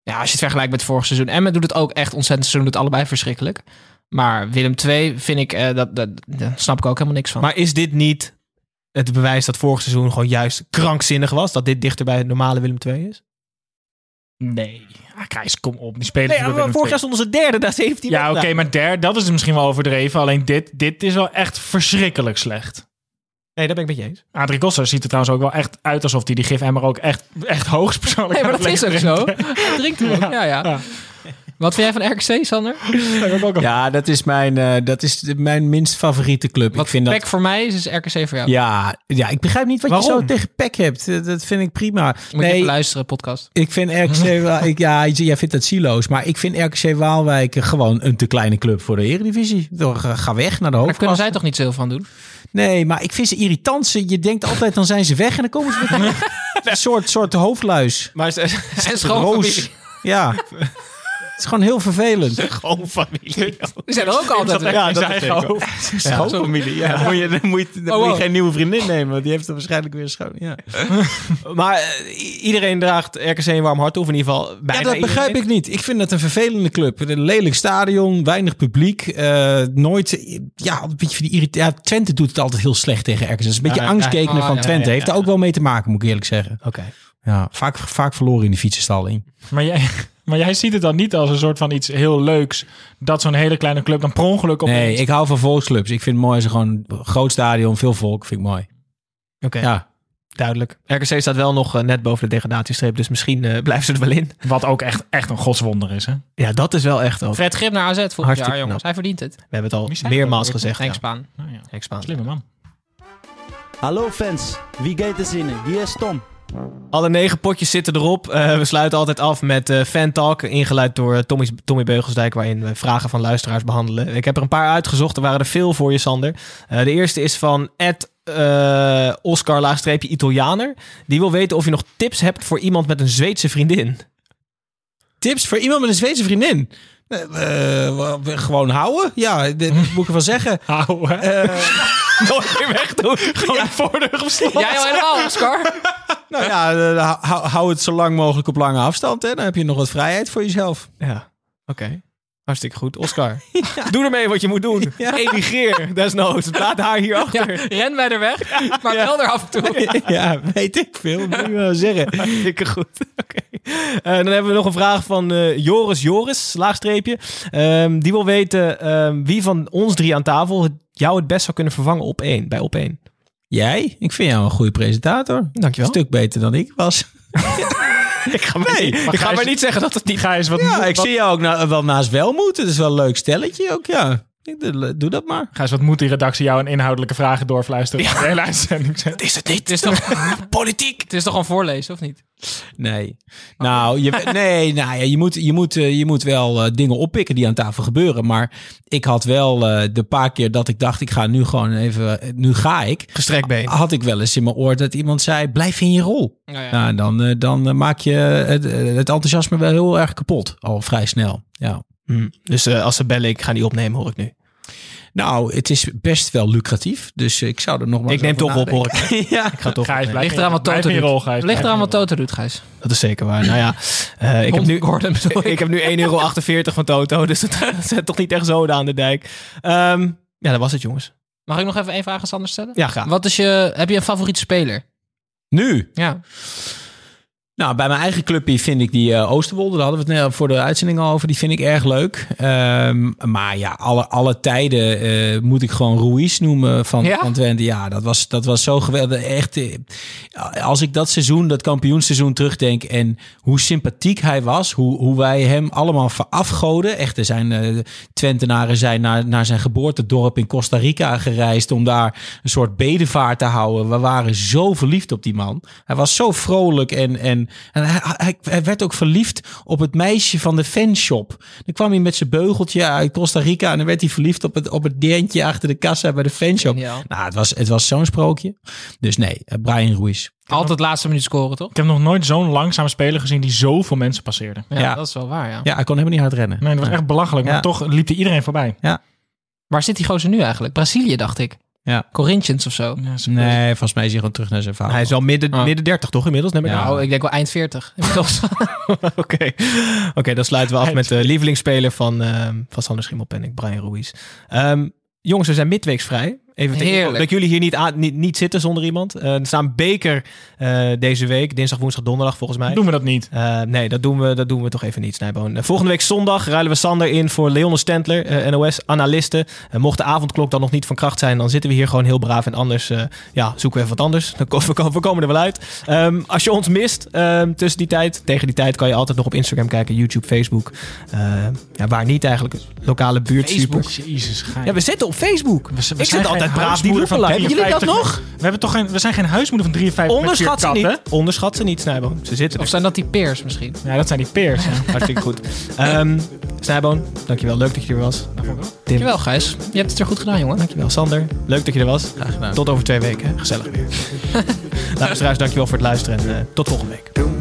Ja, als je het vergelijkt met vorig seizoen. Emmen doet het ook echt ontzettend. Ze doen het allebei verschrikkelijk. Maar Willem 2 vind ik... eh, dat, dat, daar snap ik ook helemaal niks van. Maar is dit niet het bewijs dat vorig seizoen gewoon juist krankzinnig was? Dat dit dichter bij het normale Willem 2 is? Nee. Ah, Krijs, kom op. Die spelen Nee, maar vorig jaar stonden ze derde na 17 Ja, oké, maar der, dat is misschien wel overdreven. Alleen dit, dit is wel echt verschrikkelijk slecht. Nee, daar ben ik met je eens. Adrie Koster ziet er trouwens ook wel echt uit alsof hij die gif-emmer ook echt, echt hoogstpersoonlijk Nee, maar dat is ook zo. drinkt. Hij drinkt hem ja. Ja. Wat vind jij van RKC, Sander? Ja, dat is mijn, eh, dat is mijn minst favoriete club. Wat ik vind PEC dat, voor mij is, is RKC voor jou. ja, ja, ik begrijp niet wat je zo tegen PEC hebt. Dat- vind ik prima. Moet je even luisteren, podcast. Ik vind RKC, [LAUGHS] ik, ja, jij vindt dat siloos, maar ik vind RKC Waalwijk gewoon een te kleine club voor de Eredivisie. Door, eh, Ga weg naar de Daar kunnen hoofdklasse. zij toch niet zoveel van doen? Nee, maar ik vind ze irritant. Ze- Je denkt altijd, dan zijn ze weg en dan komen ze weer terug. [LAUGHS] Een soort, soort hoofdluis. Maar ze, En [LAUGHS] schoonfamilie. Roos. Ja. Het is gewoon heel vervelend. [LAUGHS] Gewoon familie. Die zijn er ook altijd. Ja, dat zijn is gewoon- [LAUGHS] ook. Schoonfamilie, ja. Dan moet je, dan moet je, dan Oh, moet je geen nieuwe vriendin nemen, want die heeft er waarschijnlijk weer schoon. Ja, [LAUGHS] Maar eh, iedereen draagt RKC een warm hart toe. Of in ieder geval ja bijna dat begrijp iedereen. ik niet. Ik vind het een vervelende club. Een lelijk stadion, weinig publiek. eh, nooit, ja, een beetje van die irritatie. Ja, Twente doet het altijd heel slecht tegen RKC. Dat is een beetje Ja, ja, ja. van ja, Twente. ja, Heeft ja. daar ook wel mee te maken, moet ik eerlijk zeggen. Oké. Ja, vaak, vaak verloren in de fietsenstalling. Maar jij, maar jij ziet het dan niet als een soort van iets heel leuks. Dat zo'n hele kleine club dan per ongeluk op. Nee, ik hou van volksclubs. Ik vind het mooi als er gewoon een groot stadion, veel volk, vind ik mooi. Oké, Ja, duidelijk. RKC staat wel nog eh, net boven de degradatiestreep. Dus misschien eh, [LAUGHS] blijven ze er wel in. Wat ook echt, echt een godswonder is, hè? Ja, dat is wel echt ook. Fred Grip naar AZ volgend Hartstikke jaar, jongens. knap. Hij verdient het. We hebben het al Wie meermaals gezegd. Henk ja. Spaan. Nou ja, Spaan. slimme man. Hallo fans, wie gaat er zinnen? Hier is Tom. Alle negen potjes zitten erop. Eh, we sluiten altijd af met eh Fan Talk, ingeleid door eh, Tommy, Tommy Beugelsdijk, waarin we vragen van luisteraars behandelen. Ik heb er een paar uitgezocht, er waren er veel voor je, Sander. De eerste is van Ed eh, Oscar laagstreepje Italianer. Die wil weten of je nog tips hebt voor iemand met een Zweedse vriendin. tips voor iemand met een Zweedse vriendin. Gewoon houden? Ja, dit [LAUGHS] moet ik ervan zeggen. Houden. [LAUGHS] Nooit meer wegdoen. Gewoon de voordeur op slot. Jij al helemaal, Oscar? [LAUGHS] nou ja, eh, hou, hou het zo lang mogelijk op lange afstand. Hè? Dan heb je nog wat vrijheid voor jezelf. Ja, oké. Hartstikke goed. Oscar, [LAUGHS] doe ermee wat je moet doen. Emigreer, desnoods. Laat haar hier Ja, achter. ren bij de weg, maar wel er af en toe. ja, weet ik veel. Moet je wel zeggen. Hartstikke goed. [LAUGHS] Oké. Eh, dan hebben we nog een vraag van eh, Joris Joris, laagstreepje. Ehm, die wil weten ehm, wie van ons drie aan tafel het, jou het best zou kunnen vervangen op één, bij op één. Jij? Ik vind jou een goede presentator. Een Dankjewel. stuk beter dan ik was. [LAUGHS] Ik ga maar, niet, ik ga maar niet zeggen dat het niet Ga eens wat. Ja, ik wat, zie jou ook na- wel naast Welmoed. Het is wel een leuk stelletje ook, ja. Ik doe, dat maar. Ga eens wat moet die redactie jou een inhoudelijke vragen doorfluisteren. Ja. De hele uitzending. Dat is het niet. Het is toch, [LAUGHS] Politiek. het is toch gewoon voorlezen, of niet? Nee. Nou, je, nee, nou ja, je, moet, je, moet, eh, je moet wel eh, dingen oppikken die aan tafel gebeuren. Maar ik had wel eh, de paar keer dat ik dacht, ik ga nu gewoon even, nu ga ik. Gestrekt been. Had ik wel eens in mijn oor dat iemand zei, blijf in je rol. Ja, ja. Nou, dan, eh, dan maak je het, het enthousiasme wel heel erg kapot. Al vrij snel, ja. Hm. Dus eh, als ze bellen, ik ga die opnemen, hoor ik nu. Nou, het is best wel lucratief. Dus ik zou er nog maar Ik eens neem toch op, hoor ik. [LAUGHS] ja. Ik ga toch Gijs, blijf Ligt eraan wat Toto doet. Ligt eraan wat Toto doet, Gijs. Dat is zeker waar. Nou ja, eh, ik, heb nu, [LAUGHS] ik. heb nu 1,48 euro van Toto, dus [LAUGHS] dat zet toch niet echt zo aan de dijk. Ehm, ja, dat was het, jongens. Mag ik nog even één vraag aan Sander stellen? Ja, graag. Wat is je, heb je een favoriete speler? Nu? Ja. Nou, bij mijn eigen clubje vind ik die eh, Oosterwolde, daar hadden we het net voor de uitzending al over, die vind ik erg leuk. Ehm, maar ja, alle, alle tijden eh, moet ik gewoon Ruiz noemen van, Ja? van Twente. Ja, dat was, dat was zo geweldig. Echt, eh, als ik dat seizoen, dat kampioensseizoen terugdenk en hoe sympathiek hij was, hoe, hoe wij hem allemaal verafgoden. Echt, er zijn eh, Twentenaren zijn naar, naar zijn geboortedorp in Costa Rica gereisd om daar een soort bedevaart te houden. We waren zo verliefd op die man. Hij was zo vrolijk en, en, en hij, hij, hij werd ook verliefd op het meisje van de fanshop. Dan kwam hij met zijn beugeltje uit Costa Rica en dan werd hij verliefd op het, op het dentje achter de kassa bij de fanshop. Geniaal. Nou, het was, het was zo'n sprookje. Dus nee, eh, Brian Ruiz. Altijd laatste minuut scoren, toch? Ik heb nog nooit zo'n langzame speler gezien die zoveel mensen passeerde. Ja, Ja. dat is wel waar, ja. Ja, hij kon helemaal niet hard rennen. Nee, dat was echt belachelijk. Ja. Maar toch liep hij iedereen voorbij. Waar zit die gozer nu eigenlijk? Brazilië, dacht ik. Ja. Corinthians of zo. Ja, Nee, volgens mij is hij gewoon terug naar zijn vader. Hij is al midden, Ah. midden 30 toch inmiddels? Neem ik Ja. Nou, ik denk wel eind 40. [LAUGHS] Inmiddels. Oké, Oké, dan sluiten we af met de lievelingsspeler van, ehm van Sander Schimmelpenning, Brian Ruiz. Ehm, jongens, we zijn midweeks vrij. Even tegen- Heerlijk. dat jullie hier niet, aan, niet, niet zitten zonder iemand. Er staan beker eh, deze week, dinsdag, woensdag, donderdag volgens mij. Doen we dat niet? Eh, nee, dat doen, we, dat doen we toch even niet, Snijboon. Volgende week zondag ruilen we Sander in voor Leonel Stentler, eh, NOS-analisten. mocht de avondklok dan nog niet van kracht zijn, dan zitten we hier gewoon heel braaf. En anders eh, ja, zoeken we even wat anders. Dan ko- [LAUGHS] we, we komen er wel uit. Ehm, als je ons mist ehm, tussen die tijd, tegen die tijd, kan je altijd nog op Instagram kijken, YouTube, Facebook. Eh, ja, waar niet eigenlijk. Lokale buurt. Facebook. Jezus. Ja, we zitten op Facebook. We- we ik zijn zit altijd braaf die huismoeder van. Hebben jullie dat 53. nog? We, hebben toch geen, we zijn geen huismoeder van 53 Onderschat ze met vier niet. Onderschat ze niet, Snijboon. Ze zitten of er. zijn dat die peers misschien? Ja, dat zijn die peers. Ja. [LAUGHS] Hartstikke goed. Ehm Snijboon, dankjewel. Leuk dat je er was. Tim, Dankjewel, Gijs. Je hebt het er goed gedaan, jongen. dankjewel. Sander, leuk dat je er was. Graag gedaan. Tot over twee weken. hè. Gezellig weer. [LAUGHS] Luisteraars, dankjewel voor het luisteren en eh, tot volgende week.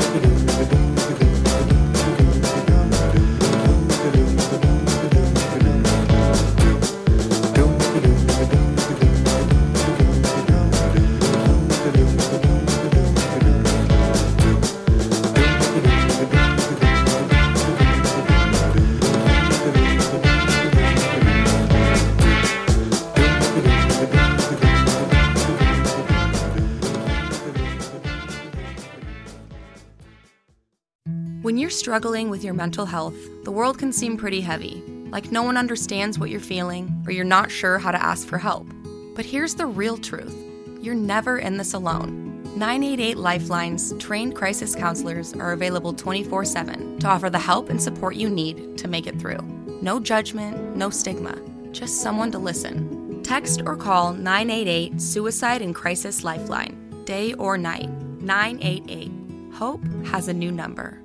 Struggling with your mental health, the world can seem pretty heavy, like no one understands what you're feeling or you're not sure how to ask for help. But here's the real truth you're never in this alone. 988 Lifelines trained crisis counselors are available 24 7 to offer the help and support you need to make it through. No judgment, no stigma, just someone to listen. Text or call 988 Suicide and Crisis Lifeline, day or night. 988. Hope has a new number.